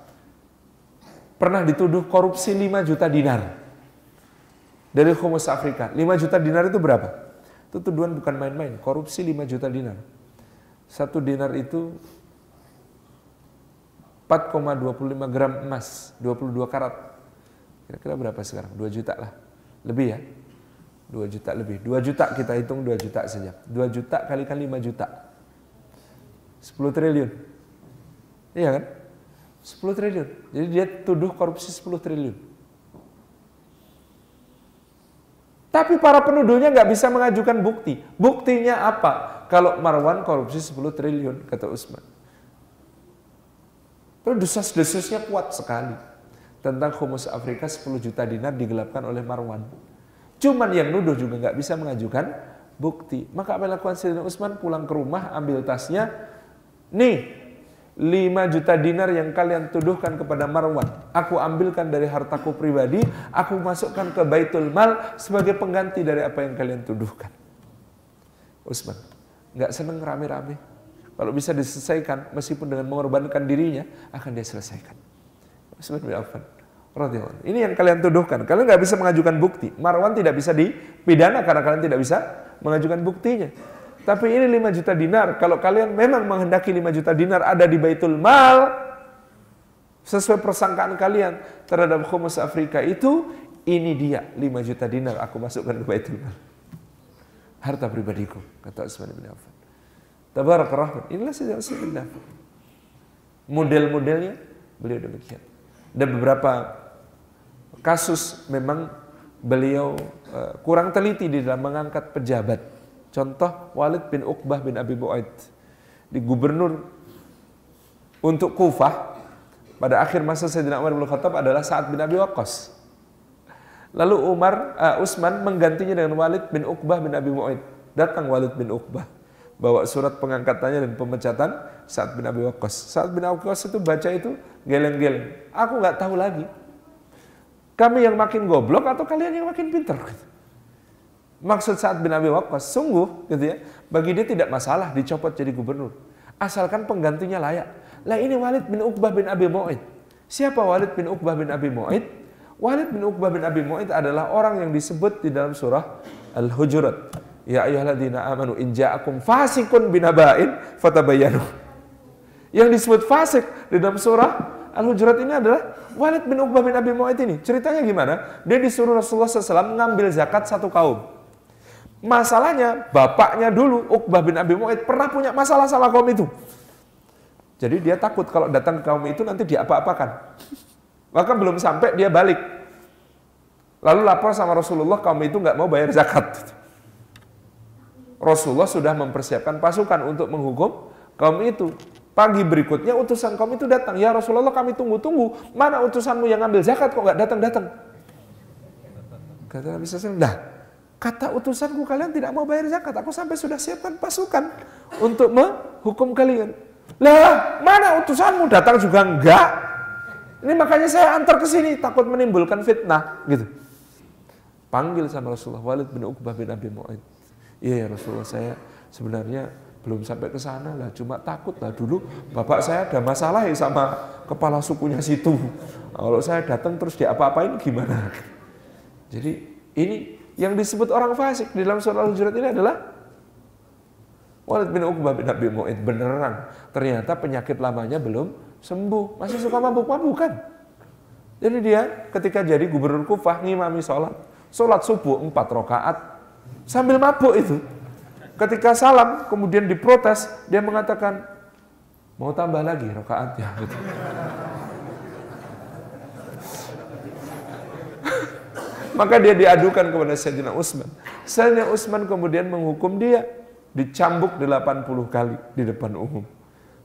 pernah dituduh korupsi 5 juta dinar dari Humus Afrika. 5 juta dinar itu berapa? Itu tuduhan bukan main-main, korupsi 5 juta dinar. Satu dinar itu 4,25 gram emas, 22 karat. Kira-kira berapa sekarang? 2 juta lah. Lebih ya? 2 juta lebih. 2 juta kita hitung 2 juta saja. 2 juta kalikan 5 juta. 10 triliun. Iya kan? 10 triliun. Jadi dia tuduh korupsi 10 triliun. Tapi para penuduhnya nggak bisa mengajukan bukti. Buktinya apa? Kalau Marwan korupsi 10 triliun, kata Usman. Terus desas-desusnya kuat sekali. Tentang humus Afrika 10 juta dinar digelapkan oleh Marwan. Cuman yang nuduh juga nggak bisa mengajukan bukti. Maka apa yang lakukan Utsman pulang ke rumah, ambil tasnya. Nih, 5 juta dinar yang kalian tuduhkan kepada Marwan. Aku ambilkan dari hartaku pribadi, aku masukkan ke Baitul Mal sebagai pengganti dari apa yang kalian tuduhkan. Utsman nggak seneng rame-rame. Kalau bisa diselesaikan, meskipun dengan mengorbankan dirinya, akan dia selesaikan. Utsman bin Affan ini yang kalian tuduhkan. Kalian nggak bisa mengajukan bukti. Marwan tidak bisa dipidana karena kalian tidak bisa mengajukan buktinya. Tapi ini 5 juta dinar. Kalau kalian memang menghendaki 5 juta dinar ada di Baitul Mal, sesuai persangkaan kalian terhadap Humus Afrika itu, ini dia 5 juta dinar aku masukkan ke Baitul Mal. Harta pribadiku, kata Utsman bin Affan. Tabarak rahman. Inilah sejak Utsman bin. Model-modelnya beliau demikian. Dan beberapa kasus memang beliau uh, kurang teliti di dalam mengangkat pejabat. Contoh Walid bin Uqbah bin Abi Bu'aid di gubernur untuk Kufah pada akhir masa Sayyidina Umar bin Khattab adalah Sa'ad bin Abi Waqqas. Lalu Umar uh, Utsman menggantinya dengan Walid bin Uqbah bin Abi Mu'aid. Datang Walid bin Uqbah bawa surat pengangkatannya dan pemecatan Sa'ad bin Abi Waqqas. Sa'ad bin Abi Waqqas itu baca itu geleng-geleng. Aku nggak tahu lagi kami yang makin goblok atau kalian yang makin pintar? Maksud saat bin Abi Waqqas, sungguh gitu ya, bagi dia tidak masalah dicopot jadi gubernur. Asalkan penggantinya layak. Lah ini Walid bin Uqbah bin Abi Mu'id. Siapa Walid bin Uqbah bin Abi Mu'id? Walid bin Uqbah bin Abi Mu'id adalah orang yang disebut di dalam surah Al-Hujurat. Ya ayyuhalladzina amanu in ja'akum fasikun binaba'in fatabayyanu. Yang disebut fasik di dalam surah Al-Hujurat ini adalah Walid bin Uqbah bin Abi Mu'aid ini. Ceritanya gimana? Dia disuruh Rasulullah SAW mengambil zakat satu kaum. Masalahnya, bapaknya dulu, Uqbah bin Abi Mu'aid, pernah punya masalah sama kaum itu. Jadi dia takut kalau datang ke kaum itu nanti dia apa-apakan. Maka belum sampai dia balik. Lalu lapor sama Rasulullah, kaum itu nggak mau bayar zakat. Rasulullah sudah mempersiapkan pasukan untuk menghukum kaum itu. Pagi berikutnya utusan kaum itu datang. Ya Rasulullah kami tunggu-tunggu. Mana utusanmu yang ngambil zakat kok nggak datang-datang? Kata Nabi SAW, dah kata utusanku kalian tidak mau bayar zakat. Aku sampai sudah siapkan pasukan untuk menghukum kalian. Lah, mana utusanmu datang juga enggak? Ini makanya saya antar ke sini takut menimbulkan fitnah gitu. Panggil sama Rasulullah Walid bin Uqbah bin Abi Mu'aid. Iya ya Rasulullah saya sebenarnya belum sampai ke sana lah, cuma takut lah dulu bapak saya ada masalah ya sama kepala sukunya situ. Kalau saya datang terus dia apa-apain gimana? Jadi ini yang disebut orang fasik di dalam surah Al-Hujurat ini adalah Walid bin Uqbah bin Abi Mu'id beneran. Ternyata penyakit lamanya belum sembuh, masih suka mabuk-mabukan. Jadi dia ketika jadi gubernur Kufah ngimami sholat. Sholat subuh empat rakaat sambil mabuk itu. Ketika salam kemudian diprotes, dia mengatakan mau tambah lagi rakaatnya. Gitu. Maka dia diadukan kepada Sayyidina Utsman. Sayyidina Utsman kemudian menghukum dia dicambuk 80 kali di depan umum.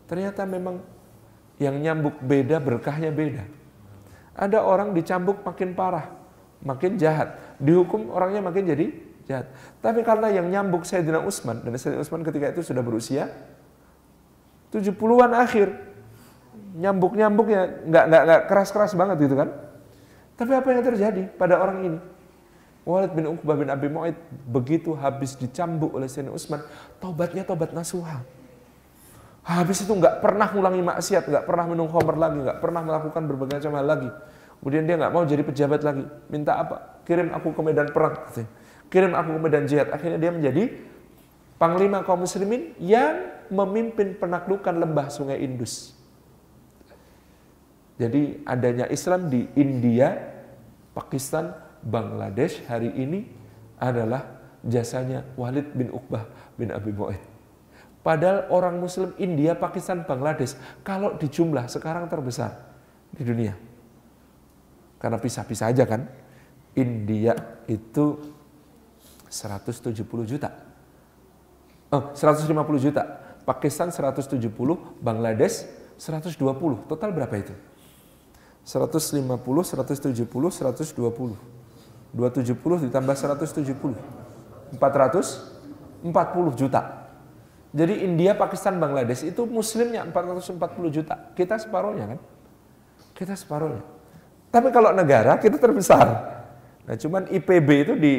Ternyata memang yang nyambuk beda, berkahnya beda. Ada orang dicambuk makin parah, makin jahat. Dihukum orangnya makin jadi jahat. Tapi karena yang nyambuk Sayyidina Utsman, dan Sayyidina Utsman ketika itu sudah berusia 70-an akhir. Nyambuk-nyambuknya nggak nggak keras-keras banget gitu kan. Tapi apa yang terjadi pada orang ini? Walid bin Uqbah bin Abi Mu'id begitu habis dicambuk oleh Sayyidina Utsman, tobatnya tobat nasuha. Habis itu nggak pernah ulangi maksiat, nggak pernah minum khamr lagi, nggak pernah melakukan berbagai macam hal lagi. Kemudian dia nggak mau jadi pejabat lagi. Minta apa? Kirim aku ke medan perang. Kirim aku ke medan jihad. Akhirnya dia menjadi panglima kaum muslimin yang memimpin penaklukan lembah sungai Indus. Jadi adanya Islam di India, Pakistan, Bangladesh hari ini adalah jasanya Walid bin Uqbah bin Abi Mu'aid. Padahal orang muslim India, Pakistan, Bangladesh kalau di jumlah sekarang terbesar di dunia. Karena pisah-pisah aja kan. India itu 170 juta. Oh, 150 juta. Pakistan 170, Bangladesh 120. Total berapa itu? 150, 170, 120. 270 ditambah 170. 440 juta. Jadi India, Pakistan, Bangladesh itu muslimnya 440 juta. Kita separuhnya kan? Kita separuhnya. Tapi kalau negara kita terbesar. Nah cuman IPB itu di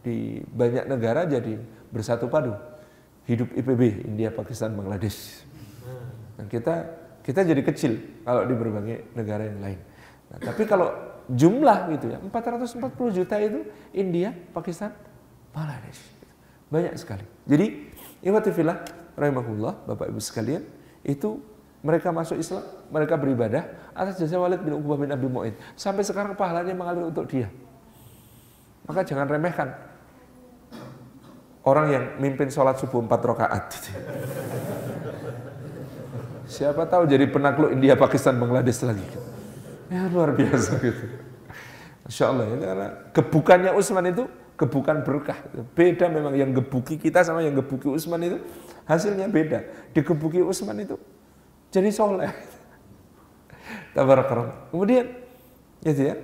di banyak negara jadi bersatu padu. Hidup IPB, India, Pakistan, Bangladesh. Dan kita kita jadi kecil kalau di berbagai negara yang lain. Nah, tapi kalau jumlah gitu ya, 440 juta itu India, Pakistan, Bangladesh. Banyak sekali. Jadi, ikhwatifillah, rahimahullah, Bapak Ibu sekalian, itu mereka masuk Islam, mereka beribadah atas jasa Walid bin Uqbah bin Abi Mu'id. Sampai sekarang pahalanya mengalir untuk dia. Maka jangan remehkan orang yang mimpin sholat subuh empat rakaat. Siapa tahu jadi penakluk India, Pakistan, Bangladesh lagi. Ya luar biasa gitu. Masya Allah ya, karena gebukannya Utsman itu gebukan berkah. Beda memang yang gebuki kita sama yang gebuki Utsman itu hasilnya beda. Digebuki Utsman itu jadi soleh. Tabarakallah. Kemudian itu ya,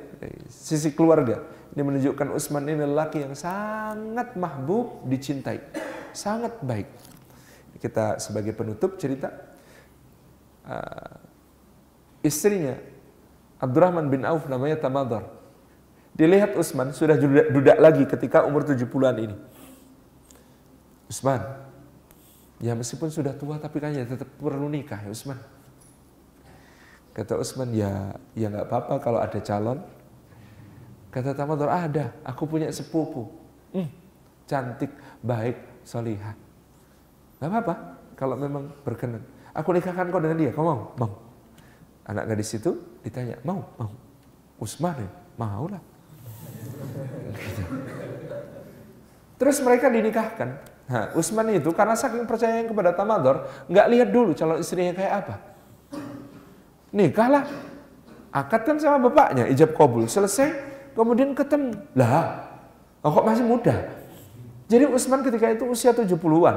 sisi keluarga. Ini menunjukkan Utsman ini lelaki yang sangat mahbub, dicintai. Sangat baik. Kita sebagai penutup cerita uh, istrinya Abdurrahman bin Auf namanya Tamadar. Dilihat Utsman sudah dudak lagi ketika umur 70-an ini. Utsman, ya meskipun sudah tua tapi kan ya tetap perlu nikah ya Utsman. Kata Utsman, ya ya nggak apa-apa kalau ada calon. Kata Tamadar, ah, ada, aku punya sepupu. Hmm, cantik, baik, solihah. Gak apa-apa kalau memang berkenan. Aku nikahkan kau dengan dia. Kau mau? Mau. Anak gadis itu ditanya, mau? Mau. Usman ya? Mau lah. Gitu. [laughs] Terus mereka dinikahkan. Nah, Usman itu karena saking percaya kepada Tamador, nggak lihat dulu calon istrinya kayak apa. Nikahlah. Akad kan sama bapaknya, ijab kabul. Selesai, kemudian ketemu. Lah, kok masih muda? Jadi Usman ketika itu usia 70-an.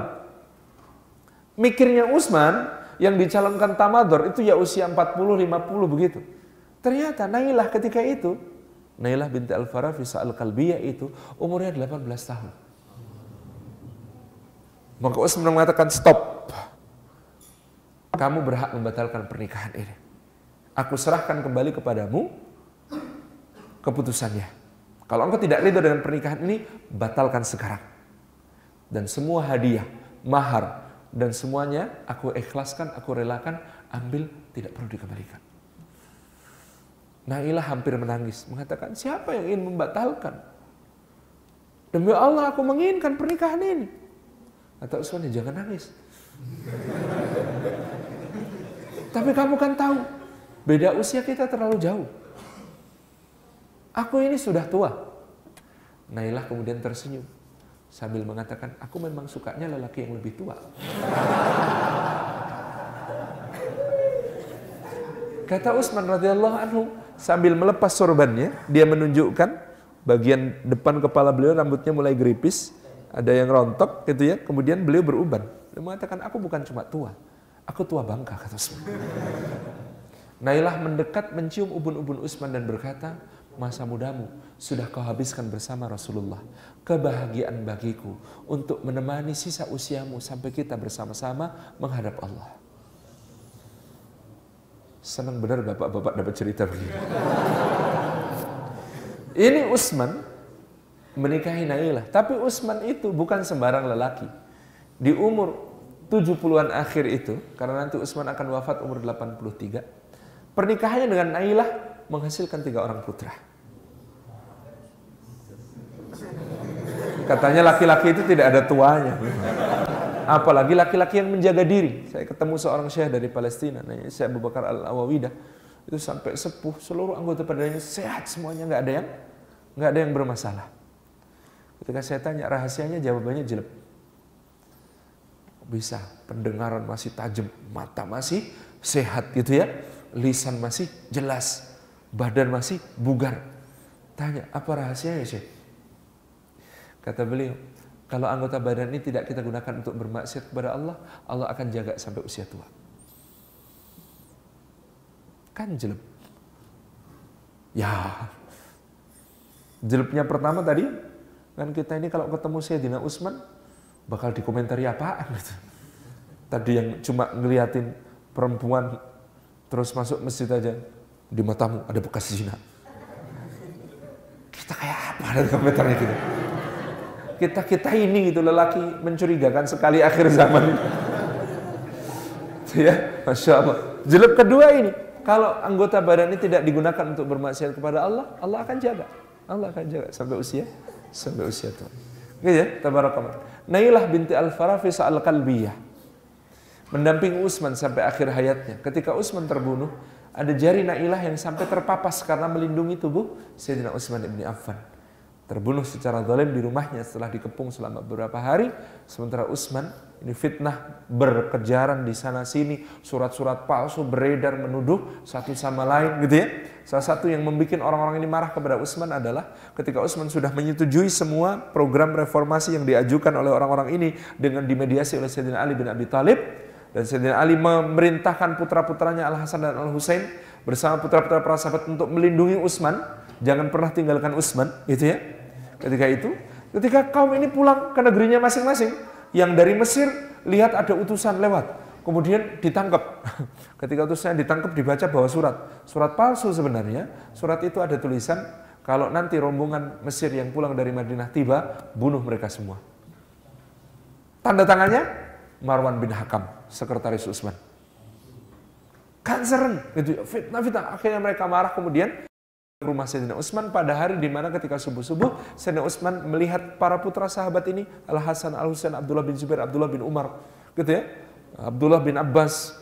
Mikirnya Usman, yang dicalonkan tamador itu ya usia 40 50 begitu. Ternyata Nailah ketika itu Nailah binti Al-Farah Fisa Al-Kalbiyah itu umurnya 18 tahun. Maka Utsman mengatakan stop. Kamu berhak membatalkan pernikahan ini. Aku serahkan kembali kepadamu keputusannya. Kalau engkau tidak ridho dengan pernikahan ini, batalkan sekarang. Dan semua hadiah, mahar, dan semuanya aku ikhlaskan, aku relakan, ambil, tidak perlu dikembalikan. Nailah hampir menangis, mengatakan, siapa yang ingin membatalkan? Demi Allah aku menginginkan pernikahan ini. Kata Usman, ya jangan nangis. [laughs] Tapi kamu kan tahu, Beda usia kita terlalu jauh. Aku ini sudah tua. Nailah kemudian tersenyum sambil mengatakan, aku memang sukanya lelaki yang lebih tua. Kata Utsman radhiyallahu anhu sambil melepas sorbannya, dia menunjukkan bagian depan kepala beliau rambutnya mulai geripis, ada yang rontok gitu ya. Kemudian beliau beruban. Dia mengatakan, aku bukan cuma tua, aku tua bangka kata Utsman. Nailah mendekat mencium ubun-ubun Utsman dan berkata, masa mudamu sudah kau habiskan bersama Rasulullah. Kebahagiaan bagiku untuk menemani sisa usiamu sampai kita bersama-sama menghadap Allah. Senang benar bapak-bapak dapat cerita begini. Ini Usman menikahi Nailah. Tapi Usman itu bukan sembarang lelaki. Di umur 70-an akhir itu, karena nanti Usman akan wafat umur 83, pernikahannya dengan Nailah menghasilkan tiga orang putra. Katanya laki-laki itu tidak ada tuanya. Apalagi laki-laki yang menjaga diri. Saya ketemu seorang syekh dari Palestina, namanya Syekh Abu Bakar Al-Awawidah. Itu sampai sepuh, seluruh anggota badannya sehat semuanya, nggak ada yang nggak ada yang bermasalah. Ketika saya tanya rahasianya, jawabannya jelek. Bisa, pendengaran masih tajam, mata masih sehat gitu ya, lisan masih jelas, badan masih bugar. Tanya, apa rahasianya Syekh? Kata beliau, kalau anggota badan ini tidak kita gunakan untuk bermaksiat kepada Allah, Allah akan jaga sampai usia tua. Kan jelek. Ya. Jeleknya pertama tadi, kan kita ini kalau ketemu Sayyidina Utsman, bakal dikomentari apaan gitu. Tadi yang cuma ngeliatin perempuan terus masuk masjid aja, di matamu ada bekas zina. Kita kayak apa dari komentarnya gitu? Kita kita ini gitu lelaki mencurigakan sekali akhir zaman. Ya masya Allah. Jelek kedua ini kalau anggota badan ini tidak digunakan untuk bermaksiat kepada Allah Allah akan jaga. Allah akan jaga sampai usia sampai usia tua. Gitu ya tabarakallah. Nailah binti Al-Farafis Al-Kalbiyah mendampingi Utsman sampai akhir hayatnya. Ketika Utsman terbunuh ada jari Nailah yang sampai terpapas karena melindungi tubuh Sayyidina Utsman bin Affan. Terbunuh secara zalim di rumahnya setelah dikepung selama beberapa hari. Sementara Utsman ini fitnah berkejaran di sana sini. Surat-surat palsu beredar menuduh satu sama lain gitu ya. Salah satu yang membuat orang-orang ini marah kepada Utsman adalah ketika Utsman sudah menyetujui semua program reformasi yang diajukan oleh orang-orang ini dengan dimediasi oleh Sayyidina Ali bin Abi Thalib dan Sayyidina Ali memerintahkan putra-putranya Al Hasan dan Al Husain bersama putra-putra para sahabat untuk melindungi Utsman jangan pernah tinggalkan Utsman gitu ya ketika itu. Ketika kaum ini pulang ke negerinya masing-masing, yang dari Mesir lihat ada utusan lewat, kemudian ditangkap. [laughs] Ketika utusan ditangkap dibaca bahwa surat, surat palsu sebenarnya. Surat itu ada tulisan kalau nanti rombongan Mesir yang pulang dari Madinah tiba, bunuh mereka semua. Tanda tangannya Marwan bin Hakam, sekretaris Utsman. Kan seren, gitu, fitnah-fitnah. Akhirnya mereka marah kemudian rumah Sayyidina Utsman pada hari di mana ketika subuh-subuh Sayyidina Utsman melihat para putra sahabat ini Al Hasan, Al Husain, Abdullah bin Zubair, Abdullah bin Umar, gitu ya. Abdullah bin Abbas,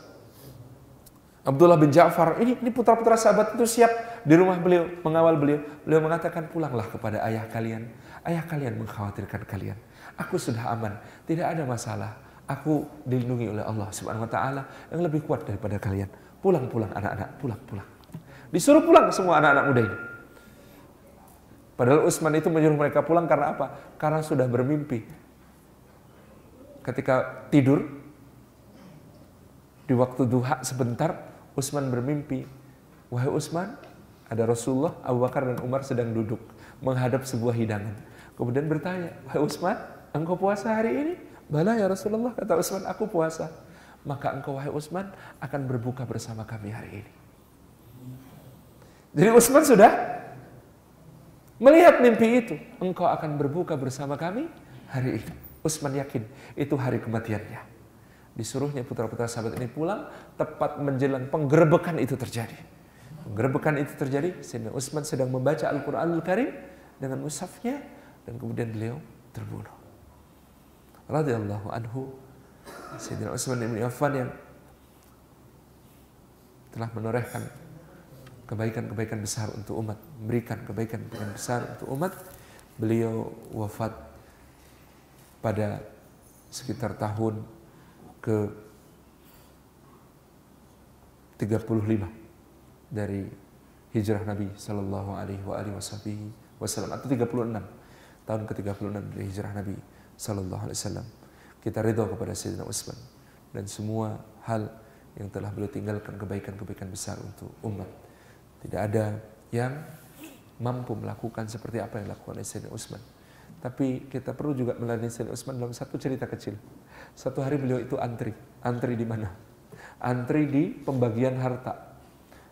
Abdullah bin Ja'far, ini ini putra-putra sahabat itu siap di rumah beliau mengawal beliau. Beliau mengatakan pulanglah kepada ayah kalian. Ayah kalian mengkhawatirkan kalian. Aku sudah aman, tidak ada masalah. Aku dilindungi oleh Allah Subhanahu wa taala yang lebih kuat daripada kalian. Pulang-pulang anak-anak, pulang-pulang. Disuruh pulang semua anak-anak muda ini. Padahal Utsman itu menyuruh mereka pulang karena apa? Karena sudah bermimpi. Ketika tidur, di waktu duha sebentar, Utsman bermimpi. Wahai Utsman, ada Rasulullah, Abu Bakar dan Umar sedang duduk menghadap sebuah hidangan. Kemudian bertanya, Wahai Utsman, engkau puasa hari ini? Bala ya Rasulullah, kata Utsman, aku puasa. Maka engkau wahai Utsman akan berbuka bersama kami hari ini. Jadi Utsman sudah melihat mimpi itu. Engkau akan berbuka bersama kami hari ini. Utsman yakin itu hari kematiannya. Disuruhnya putra-putra sahabat ini pulang tepat menjelang penggerbekan itu terjadi. Penggerbekan itu terjadi sehingga Utsman sedang membaca Al-Qur'anul Karim dengan mushafnya dan kemudian beliau terbunuh. Radhiyallahu anhu Sayyidina Utsman bin Affan yang telah menorehkan kebaikan-kebaikan besar untuk umat, memberikan kebaikan-kebaikan besar untuk umat. Beliau wafat pada sekitar tahun ke 35 dari hijrah Nabi Shallallahu Alaihi Wasallam atau 36 tahun ke-36 dari hijrah Nabi Sallallahu Alaihi Wasallam. Kita ridho kepada Sayyidina Utsman dan semua hal yang telah beliau tinggalkan kebaikan-kebaikan besar untuk umat. Tidak ada yang mampu melakukan seperti apa yang dilakukan oleh Sayyidina Utsman. Tapi kita perlu juga melalui Sayyidina Utsman dalam satu cerita kecil. Satu hari beliau itu antri. Antri di mana? Antri di pembagian harta.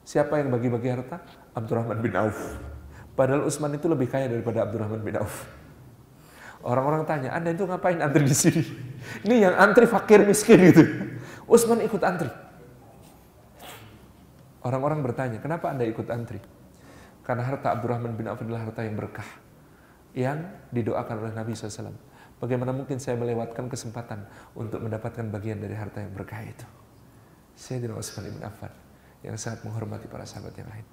Siapa yang bagi-bagi harta? Abdurrahman bin Auf. Padahal Utsman itu lebih kaya daripada Abdurrahman bin Auf. Orang-orang tanya, Anda itu ngapain antri di sini? [laughs] Ini yang antri fakir miskin gitu. Utsman ikut antri. Orang-orang bertanya, kenapa Anda ikut antri? Karena harta Abdurrahman bin Auf adalah harta yang berkah. Yang didoakan oleh Nabi SAW. Bagaimana mungkin saya melewatkan kesempatan untuk mendapatkan bagian dari harta yang berkah itu? Sayyidina Utsman bin Affan yang sangat menghormati para sahabat yang lain.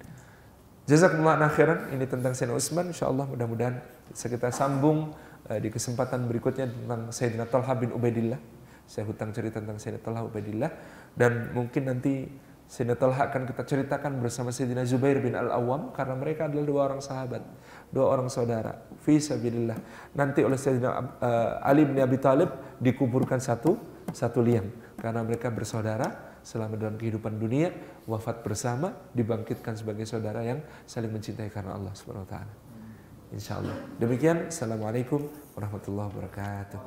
Jazakumullah khairan. Ini tentang Sayyidina Utsman. Insyaallah mudah-mudahan bisa kita sambung di kesempatan berikutnya tentang Sayyidina Talha bin Ubaidillah. Saya hutang cerita tentang Sayyidina Talha Ubaidillah dan mungkin nanti Sayyidina Talha akan kita ceritakan bersama Sayyidina Zubair bin Al-Awwam karena mereka adalah dua orang sahabat, dua orang saudara. Fi sabilillah. Nanti oleh Sayyidina uh, Ali bin Abi Thalib dikuburkan satu satu liang karena mereka bersaudara selama dalam kehidupan dunia wafat bersama dibangkitkan sebagai saudara yang saling mencintai karena Allah Subhanahu wa taala. Insyaallah. Demikian. Assalamualaikum warahmatullahi wabarakatuh.